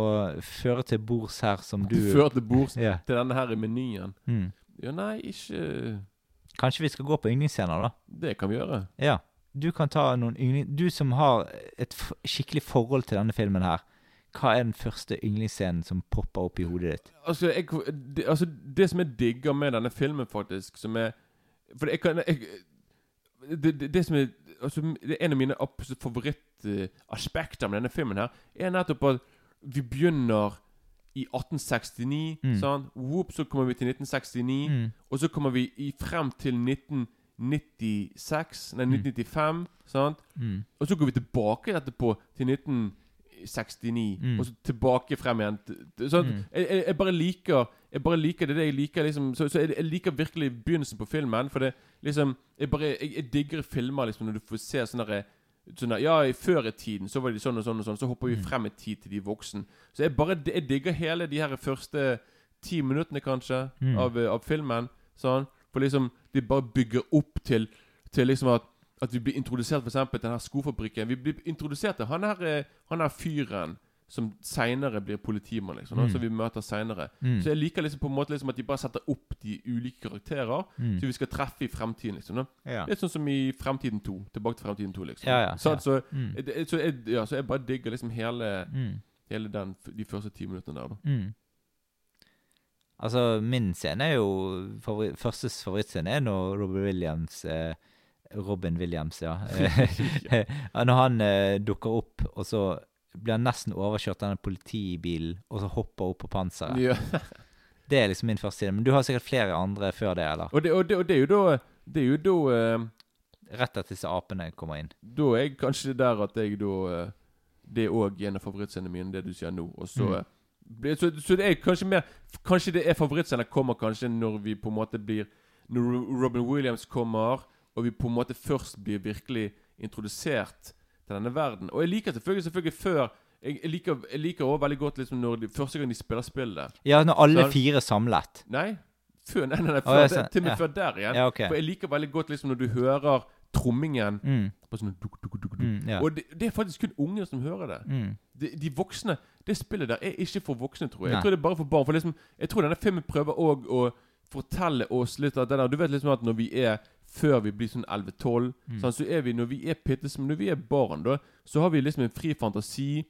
føre til bords her som du Før til bords yeah. til denne her i menyen. Mm. Ja, nei, ikke Kanskje vi skal gå på yndlingsscener, da? Det kan vi gjøre. Ja. Du kan ta noen yndling... Du som har et skikkelig forhold til denne filmen her. Hva er den første yndlingsscenen som popper opp i hodet ditt? Altså, jeg, det, altså, det som jeg digger med denne filmen, faktisk, som er For jeg kan jeg, det, det, det som er altså, det er En av mine absolutt favorittaspekter med denne filmen, her er nettopp at vi begynner i 1869. Mm. Sant? Whoop, så kommer vi til 1969. Mm. Og så kommer vi i, frem til 1996 Nei, 1995. Sant? Mm. Og så går vi tilbake etterpå til 1969. Mm. Og så tilbake frem igjen. Sånn, Mm. jeg, jeg, jeg bare liker Jeg bare liker det, jeg liker liksom Så, så jeg, jeg liker virkelig begynnelsen på filmen. For det liksom Jeg bare jeg digger filmer liksom når du får se sånne derre Sånn der, ja, i Før i tiden så var de sånn og sånn, og sånn så hopper vi Mm. frem i tid til de voksen. Så jeg bare jeg digger hele de her første ti minuttene, kanskje, Mm. av, eh, av filmen. Sånn. For liksom De bare bygger opp til Til liksom at At vi blir introdusert for eksempel til den her skofabrikken. Vi blir introdusert til han her, eh, han her fyren som seinere blir politimann, liksom. Mm. Som vi møter seinere. Mm. Så jeg liker liksom på en måte liksom at de bare setter opp de ulike karakterer Mm. vi skal treffe i fremtiden. liksom. Ja. Litt sånn som i Fremtiden 2. Tilbake til Fremtiden 2, liksom. Ja, ja, Så, ja. Så, Mm. jeg- så, jeg, ja, så jeg bare digger liksom hele, Mm. hele den, de første ti minuttene der, da. Mm. Altså, min scene er jo favori Første favorittscene er når Robin Williams eh, Robin Williams, (laughs) (laughs) ja. Når han eh, dukker opp, og så blir nesten overkjørt av en politibil, og så hopper opp på panseret. Ja. Det er liksom min første side. Men du har sikkert flere andre før det, eller? Og, det, og, det, og det er jo da Det er jo da uh, Rett etter disse apene kommer inn. Da er jeg kanskje der at jeg da uh, Det er òg en av favorittscenene mine, det du sier nå. Og så, Mm. eh, så, så det er kanskje mer Kanskje det er favorittscenen kommer kanskje når vi på en måte blir Når Robin Williams kommer, og vi på en måte først blir virkelig introdusert til denne verden. Og jeg liker selvfølgelig selvfølgelig før Jeg, jeg liker jeg liker også veldig godt liksom når de, første gang de spiller spillet. Ja, når alle Så- fire samlet. Nei. Før, nei, nei, nei, Å, før, ja, det, så- til og med ja. før der igjen. Ja, ok. For jeg liker veldig godt liksom når du hører trommingen Mm. på sånn duk, duk, duk, duk. Mm, ja. Og det, det er faktisk kun unge som hører det. Mm. De, de voksne Det spillet der er ikke for voksne, tror jeg. Nei. Jeg tror det er bare for barn. For liksom, jeg tror denne filmen prøver òg å fortelle oss litt av det der. Du vet liksom at når vi er før vi blir sånn 11-12, Mm. sånn, så er vi når vi er pitte små Når vi er barn, da, så har vi liksom en fri fantasi.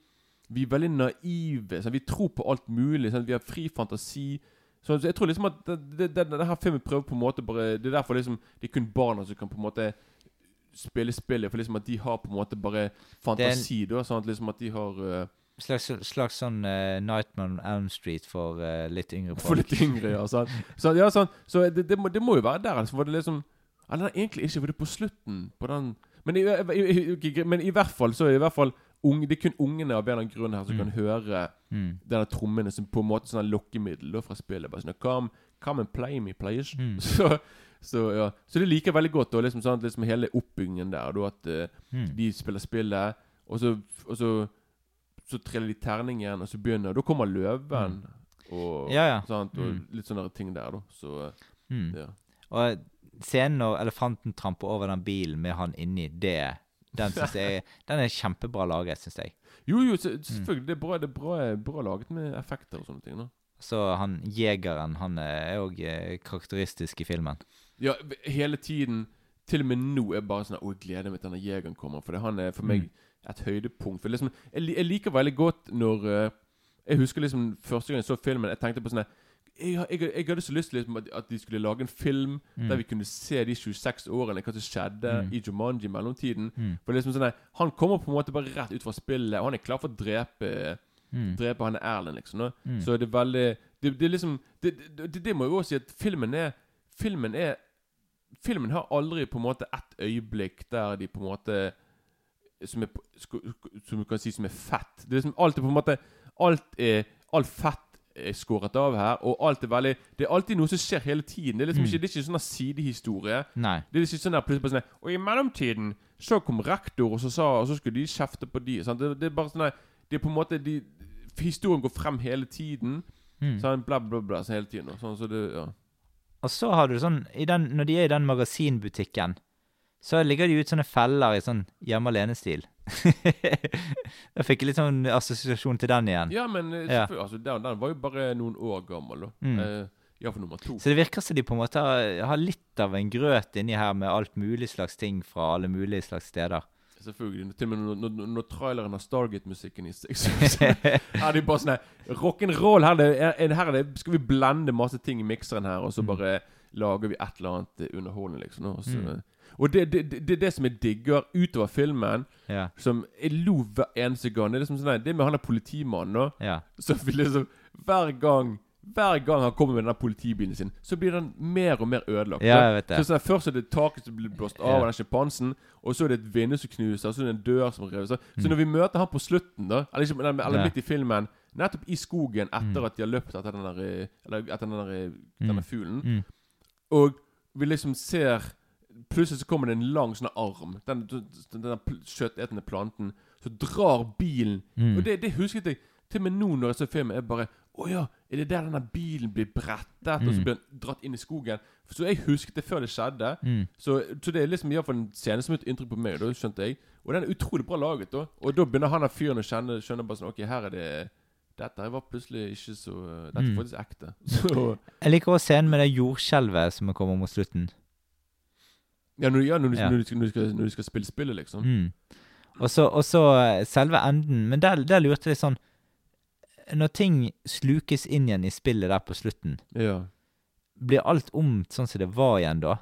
Vi er veldig naive. Sånn, vi tror på alt mulig. Sånn, vi har fri fantasi. Så, så jeg tror liksom at det, det, det, det her filmen prøver på en måte bare Det er derfor liksom det er kun barna som kan på en måte spille spillet. For liksom at de har på en måte bare fantasi. da Sånn at liksom at de har uh, Slags, slags sånn uh, Nightman on Elm Street for uh, litt yngre folk. (laughs) For litt yngre, ja. Sant? Så, ja, sånn, så det, det, må, det må jo være der. Altså, for det liksom Eller egentlig ikke, for det er på slutten på den Men i, i, i, men i hvert fall så er det i hvert fall unge, Det er kun ungene av en eller annen grunn her som Mm. kan høre Mm. denne trommene som på en måte sånn lokkemiddel fra spillet. Bare sånn come, come and play me, players. Mm. (laughs) Så, så ja Så det liker jeg veldig godt. og liksom, sånn, liksom hele oppbyggingen der. Da, at uh, de spiller spillet, og så, og så Så triller de terningen, og så begynner Da kommer løven. Og, Mm. Ja, ja. Sant? og Mm. litt sånne ting der, da. Så ja. Og scenen når elefanten tramper over den bilen med han inni, det Den, jeg, den er kjempebra laget, syns jeg. Jo, jo, selvfølgelig. Det er bra, det er bra, bra laget med effekter og sånne ting. da. Så han jegeren, han er òg karakteristisk i filmen. Ja, hele tiden Til og med nå er bare sånn Å, jeg gleder meg til denne jegeren kommer. For det, han er for meg Mm. et høydepunkt. For liksom, jeg, jeg liker veldig godt når eh, Jeg husker liksom første gang jeg så filmen, jeg tenkte på sånn jeg, jeg, jeg hadde så lyst til liksom, at, de skulle lage en film Mm. der vi kunne se de 26 årene, hva som skjedde Mm. i Jumanji i mellomtiden. Mm. For liksom sånn at, Han kommer på en måte bare rett ut fra spillet, og han er klar for å drepe Mm. Drepe han Erlend, liksom. Mm. Så det er veldig Det, det er liksom det, det, det, må jeg også si at filmen er Filmen er Filmen har aldri på en måte ett øyeblikk der de på en måte Som, er, som du kan si som er fett. Det er liksom Alt er på en måte Alt er Alt fett skåret av her, og alt er veldig Det er alltid noe som skjer hele tiden. Det er liksom Mm. ikke, det er ikke sånn sidehistorie. Nei. Det er ikke sånn der plutselig sånn Og i mellomtiden så kom rektor, og så sa Og så skulle de kjefte på de. Sant? Det, det er bare sånn Det er på en måte de, Historien går frem hele tiden. Mm. Sånn bla, bla, bla så hele tiden. Og Sånn, så det, ja. Og så har du sånn i den, Når de er i den magasinbutikken, så ligger de ut sånne feller i sånn hjemme alene-stil. (laughs) da fikk litt sånn assosiasjon til den igjen. ja, men eh, Ja. altså, den, den var jo bare noen år gammel, da. Mm. ja, for nummer to. Så det virker som de på en måte har, har litt av en grøt inni her med alt mulig slags ting fra alle mulige slags steder. Selvfølgelig. Til og med når, når, når traileren har Stargate-musikken i seg, (laughs) så, så er det bare sånn Rock'n'roll! Her, er er, her er det, skal vi blende masse ting i mikseren her, og så Mm. bare lager vi et eller annet underholdende, liksom. Og, så, Mm. Og det, er det, det det som jeg digger utover filmen, Ja. som jeg lo hver eneste gang. Det er liksom sånn her, Det med han er politimannen, nå, Ja. Så vil liksom Hver gang hver gang han kommer med den politibilen sin, så blir den mer og mer ødelagt. Ja, jeg vet det. Så sånn, Først er det taket som blir blåst av Ja. av den sjimpansen, og så er det et vindu som knuser, og så er det en dør som reves. Så, så Mm. når vi møter han på slutten, da eller, ikke, eller, eller Ja. midt i filmen, nettopp i skogen etter Mm. at de har løpt etter den der, eh, eller etter den der, eh, Mm. denne fuglen, Mm. og vi liksom ser Plutselig så kommer det en lang sånn arm, den, den, den kjøttetende planten, så drar bilen Mm. Og det, det husket jeg til og med nå når jeg ser filmen. Jeg bare Å ja, er det der denne bilen blir brettet, og så Mm. blir den dratt inn i skogen? Så jeg husket det før det skjedde. Mm. Så, så det er liksom iallfall en scene som har gjort inntrykk på meg. Da skjønte jeg Og den er utrolig bra laget. da Og da begynner han der fyren å kjenne skjønner bare sånn Ok, her er det Dette var plutselig ikke så Dette er Mm. faktisk ekte. (laughs) Så Jeg liker også scenen med det jordskjelvet som kommer mot slutten. Ja, når, ja, når, du, Ja. Når, du, når, du skal, når du skal spille spillet, liksom. Mm. Og så, eh, selve enden. Men der, der lurte jeg sånn Når ting slukes inn igjen i spillet der på slutten, Ja. blir alt om sånn som det var igjen da?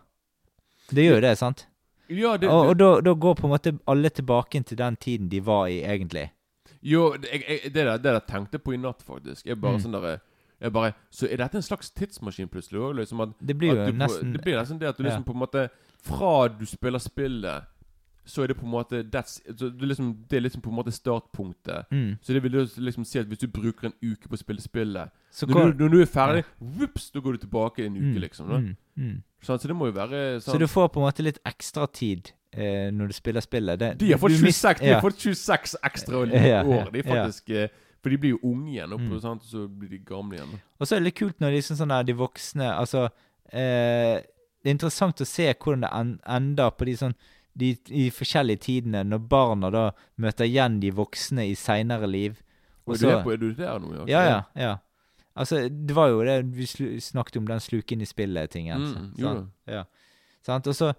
Det gjør jo det, sant? Ja, det, og og da, da går på en måte alle tilbake til den tiden de var i, egentlig. jo, det, jeg, jeg, det, der, der tenkte på i natt, faktisk. Jeg bare Mm. sånn der jeg bare, Så er dette en slags tidsmaskin plutselig? Liksom at Det blir jo du nesten Det blir nesten det at du liksom på en måte Fra du spiller spillet, så er det på en måte det, er liksom, det er liksom på en måte startpunktet. Mm. Så det vil liksom si at hvis du bruker en uke på å spille spillet når, går- du, når du er ferdig, whoops, da går du tilbake en uke, Mm, liksom. Mm, mm. Sånn, så det må jo være sånn Så du får på en måte litt ekstra tid eh, når du spiller spillet. Det, De har fått du mis- 26, de ja. fått 26 ekstra år. Ja, ja, De faktisk ja. eh, For de blir jo unge igjen, oppe, Mm. og så blir de gamle igjen. Og så er det litt kult når de, sånn, sånn der, de voksne Altså eh, Det er interessant å se hvordan det ender på de sånn de, de forskjellige tidene, når barna da møter igjen de voksne i seinere liv. Og Og er, du så- på, er du der nå? Ja, ja. ja. Altså, det var jo det Vi snakket om den sluken inn i spillet-tingen. Mm? Ja. Og så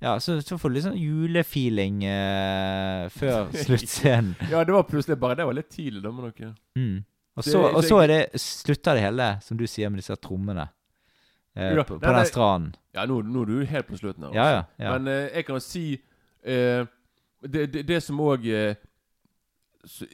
ja, så, så får du litt sånn julefeeling eh, før (laughs) sluttscenen. Ja, det var plutselig bare Det var litt tidlig, da, med dere. Mm. Og så, og så så det, slutter det hele, som du sier, med disse trommene. Eh, Ja, på, på den stranden. Ja, nå, nå er du helt på slutten her. Ja, altså. ja, ja. Men eh, jeg kan jo si eh, det, det, det som òg eh,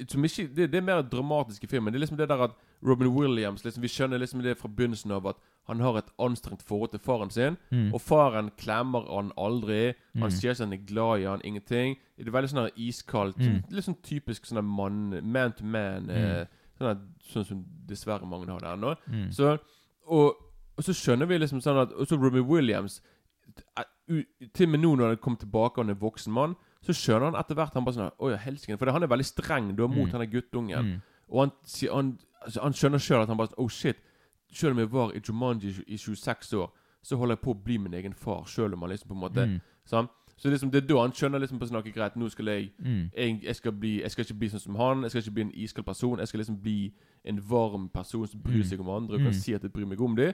det, det er mer dramatisk i filmen. Det er liksom det der at Robin Williams liksom, Vi skjønner liksom det fra begynnelsen av at han har et anstrengt forhold til faren sin. Mm. Og faren klemmer han aldri. Mm. Han sier seg han er glad i han, ingenting. Det er veldig sånn iskaldt. Mm. Sånn, litt sånn typisk sånn man, man to man. Eh, Mm. sånn, sånn som dessverre mange har det ennå. Mm. Så, og, og så skjønner vi liksom sånn at Og så Robin Williams Til og med nå når han kommer tilbake og han er voksen mann, så skjønner han etter hvert han bare sånn Å ja, helsike. For han er veldig streng da mot Mm. er guttungen. Mm. Og han, han, altså, han skjønner sjøl at han bare Oh shit. Selv om jeg var i Jumanji i 26 år, så holder jeg på å bli min egen far. Selv om han liksom på en måte Mm. sånn. Så liksom det er da han skjønner liksom på sånn Ok, greit, nå skal jeg Mm. jeg, jeg, skal bli, jeg skal ikke bli sånn som han. Jeg skal ikke bli en iskald person. Jeg skal liksom bli en varm person som bryr Mm. seg om andre og kan Mm. si at jeg bryr meg om dem.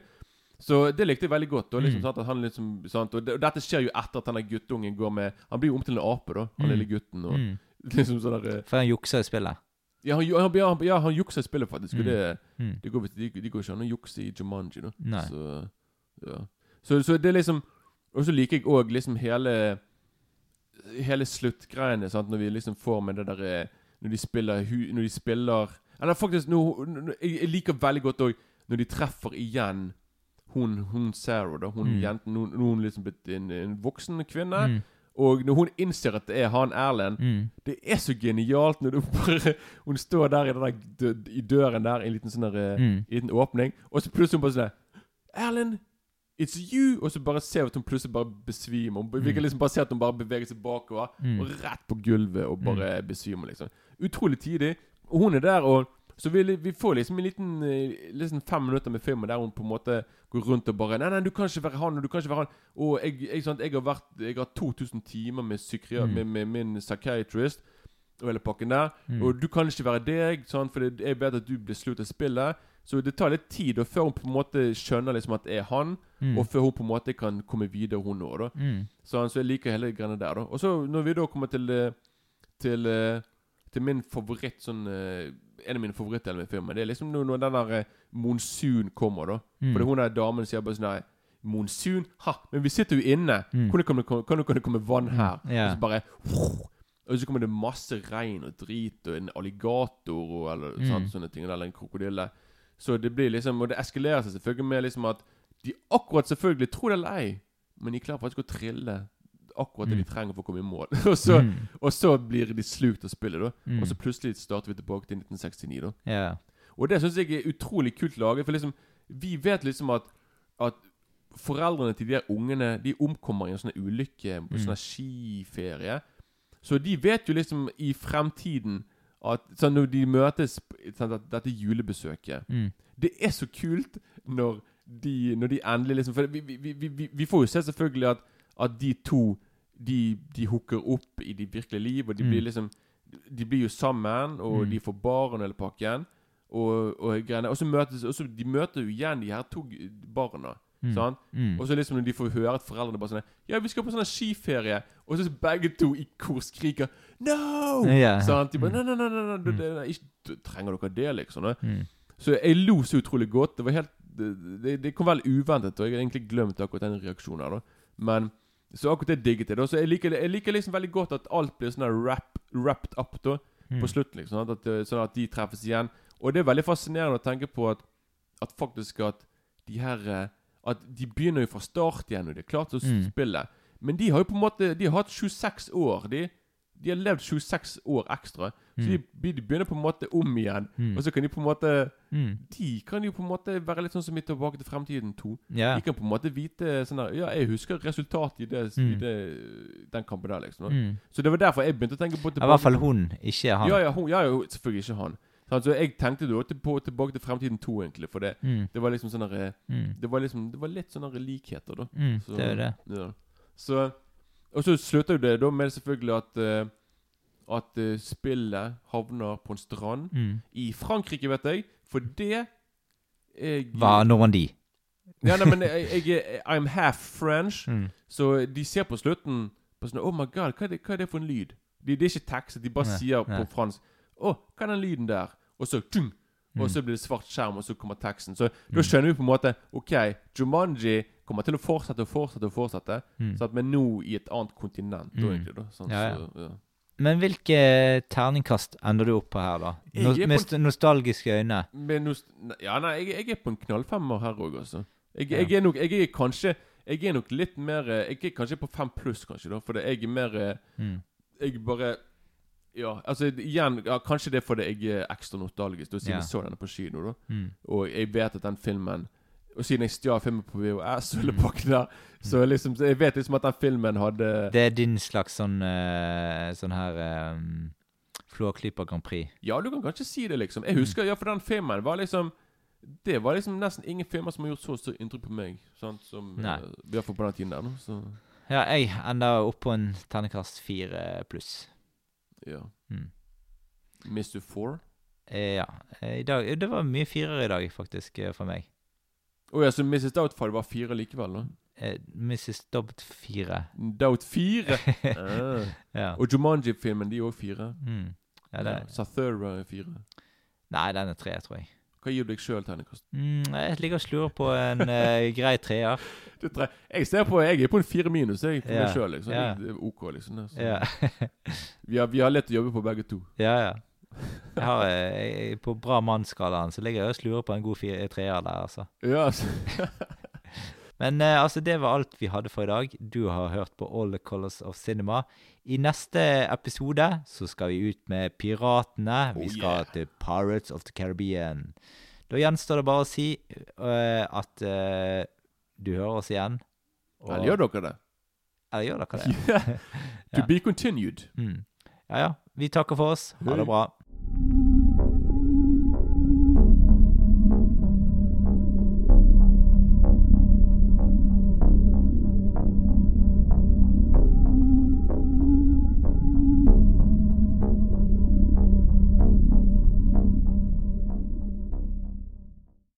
Så det likte jeg veldig godt. Og, liksom, Mm. sant, han liksom, sant, og, det, og dette skjer jo etter at denne guttungen går med Han blir jo om til en ape, da, han Mm. lille gutten. Og Mm. (laughs) liksom sånn der, eh, For han jukser i spillet. ja, han, han, ja, han, ja, han jukser i spillet, faktisk. Og Mm. det, Mm. det går, de, de går ikke an å jukse i Jumanji, da. Nei. Så, ja. så, så det er liksom Og så liker jeg òg liksom hele Hele sluttgreiene, sant, når vi liksom får med det derre Når de spiller Når de spiller Eller faktisk jeg, jeg liker veldig godt òg når de treffer igjen hun, hun Sarah, da. Hun Mm. jenten Nå er hun liksom blitt en, en voksen kvinne. Mm. Og når hun innser at det er han Erlend Mm. Det er så genialt når bare Hun står der i, den der, i døren der, i en liten sånn der, eh, Mm. liten åpning, og så plutselig hun bare sånn Erlend, it's you! Og så bare ser vi at hun plutselig bare besvimer. Hun, Vi kan Mm. liksom bare se at hun bare beveger seg bakover, Mm. og rett på gulvet, og bare besvimer, liksom. Utrolig tidlig. Og hun er der, og så vi, vi får liksom en liten eh, liksom fem minutter med filmen der hun på en måte går rundt og bare Nei, nei, du kan ikke være han, og du kan ikke være han. Og jeg, jeg, sant, jeg har vært Jeg har 2000 timer med, psykiat, Mm. med, med min psychiatrist og hele pakken der. Mm. Og du kan ikke være deg, sant? for det- jeg vet at du blir slutt av spillet. Så det tar litt tid og før hun på en måte skjønner liksom at det er han, Mm. og før hun på en måte kan komme videre, hun òg. Mm. Så, så jeg liker hele greiene der. da Og så når vi da kommer til eh, Til, eh, til min favoritt sånn eh, En av mine favorittdeler med filmen, det er liksom når, den der eh, monsun kommer, da. Mm. Fordi hun der damen sier bare sånn Nei, monsun? Ha! Men vi sitter jo inne! Mm. Hvordan kan det komme, kan det- kan det komme vann her? Mm, ja. Og så bare Og så kommer det masse regn og drit og en alligator og eller, Mm. sant, sånne ting. Eller en krokodille. Så det blir liksom Og det eskalerer seg selvfølgelig med liksom at de akkurat selvfølgelig, tror det er lei, men de klarer faktisk å trille akkurat det Mm. de trenger for å komme i mål. (laughs) og, så, Mm. og så blir de slukt av spillet, da. Mm. Og så plutselig starter vi tilbake til 1969, da. Yeah. Og det syns jeg er utrolig kult laget. For liksom vi vet liksom at, at foreldrene til de her ungene De omkommer i en sånn ulykke på Mm. sånn skiferie. Så de vet jo liksom i fremtiden at sånn Når de møtes sånn Dette julebesøket Mm. Det er så kult når de, når de endelig liksom For vi, vi, vi, vi, vi får jo se selvfølgelig at, at de to De, de hooker opp i de virkelige liv, og de Mm. blir liksom De blir jo sammen, og Mm. de får barn hele pakken. Og, og greiene Og så møtes også, De møter jo igjen de her to barna. Mm. Mm. Og så liksom når de får høre at foreldrene bare sånn Ja, vi skal på sånn skiferie. Og så begge to i kor skriker No! Sånn? De bare Mm. Nei, nei, nei, ikke, trenger dere det, liksom? Mm. Så jeg lo så utrolig godt. Det var helt Det, kom veldig uventet, og jeg har egentlig glemt akkurat den reaksjonen da. Men Så akkurat det digget jeg. da Så jeg liker, jeg liker liksom veldig godt at alt blir sånn rap, wrapped up da Mm. på slutten. liksom sånn at, Sånn at de treffes igjen. Og det er veldig fascinerende å tenke på at At faktisk at de her eh, At de begynner jo fra start igjen, og det er klart å Mm. spille. Men de har jo på en måte De har hatt 26 år. De De har levd 26 år ekstra. Så Mm. de, de begynner på en måte om igjen. Mm. Og så kan de på en måte Mm. De kan jo på en måte være litt sånn som i Tilbake til fremtiden 2. Yeah. De kan på en måte vite sånn der Ja, jeg husker resultatet i, det, i Mm. det, den kampen der, liksom. Mm. Så det var derfor jeg begynte å tenke på I hvert fall hun, ikke han. Ja, ja, hun, ja, jo, selvfølgelig ikke han. Så jeg tenkte da på Tilbake til fremtiden 2, egentlig. For det, Mm. det var liksom sånn der. Det var liksom Det var litt sånne likheter, da. Så, det er det. Ja. Så Og så slutter jo det da med selvfølgelig at eh, At eh, spillet havner på en strand Mm. i Frankrike, vet jeg. For det jeg, Var Normandie. Ja, nei, men jeg, jeg er I'm half French, Mm. så de ser på slutten på sånn Oh my god, hva er det, hva er det for en lyd? Det, det er ikke tekst, de bare Nei, sier nei. på fransk Å, hva er den lyden der? Og så tjung, Mm. Og så blir det svart skjerm, og så kommer teksten. Så da skjønner vi på en måte OK, Jumanji kommer til å fortsette og fortsette og fortsette, Mm. vi er nå i et annet kontinent. Mm. egentlig, da. Sånn, Ja, ja. Så, ja. Men hvilke terningkast ender du opp på her, da? No med nostalgiske øyne. Men nå Ja, nei, jeg, jeg er på en knallfemmer her òg, altså. Jeg, jeg er nok Jeg er kanskje Jeg er nok litt mer eh, Jeg er kanskje på fem pluss, kanskje, da. For jeg er mer eh, Mm. Jeg bare Ja, altså igjen ja, Kanskje det er fordi jeg er ekstra nostalgisk, siden Ja. jeg så denne på kino. da Mm. Og jeg vet at den filmen Og siden jeg stjal filmen på VHS, eller hele Så liksom så jeg vet liksom at den filmen hadde Det er din slags sånn uh, Sånn her um, Flåklypa Grand Prix. Ja, du kan kanskje si det, liksom. Mm. Jeg husker, ja, for den filmen var liksom Det var liksom nesten ingen filmer som har gjort så stort inntrykk på meg. Sant? Som Nei. eh, I hvert på den tiden der. nå, Så. Ja, jeg enda opp på en ternekast fire pluss. Ja. Mm. Mr. Four? Eh, ja. Eh, I dag, det var mye firere i dag, faktisk, eh, for meg. Å ja, så Mrs. Doubtfire var fire likevel, da? Eh, Mrs. Doubt fire. Doubt fire? (laughs) ah. Ja. Og Jumanji-filmen, de er òg fire. Mm. Ja, det, Ja. Sathura er fire. Nei, den er tre, tror jeg. Hva gir du deg sjøl terningkast? Mm, jeg ligger og slurer på en (laughs) eh, grei treer. Er. Jeg ser på, jeg er på en fire minus jeg, på Ja. meg sjøl. Liksom. Ja. Det er OK, liksom. det, Så. Ja. (laughs) Vi, har, vi har lett å jobbe på begge to. ja, ja. Jeg har, eh, jeg, på bra mannsskalaen så ligger jeg og slurer på en god treer der, altså. Ja, altså. (laughs) Men eh, altså, det var alt vi hadde for i dag. Du har hørt på All the Colors of Cinema. I neste episode så skal vi ut med Piratene. Vi Oh, skal yeah. til Pirates of the Caribbean. Da gjenstår det bare å si uh, at uh, du hører oss igjen. Og- Eller gjør dere det? Eller gjør dere det? (laughs) (laughs) To be continued. Mm. Ja ja. Vi takker for oss. Ha det bra.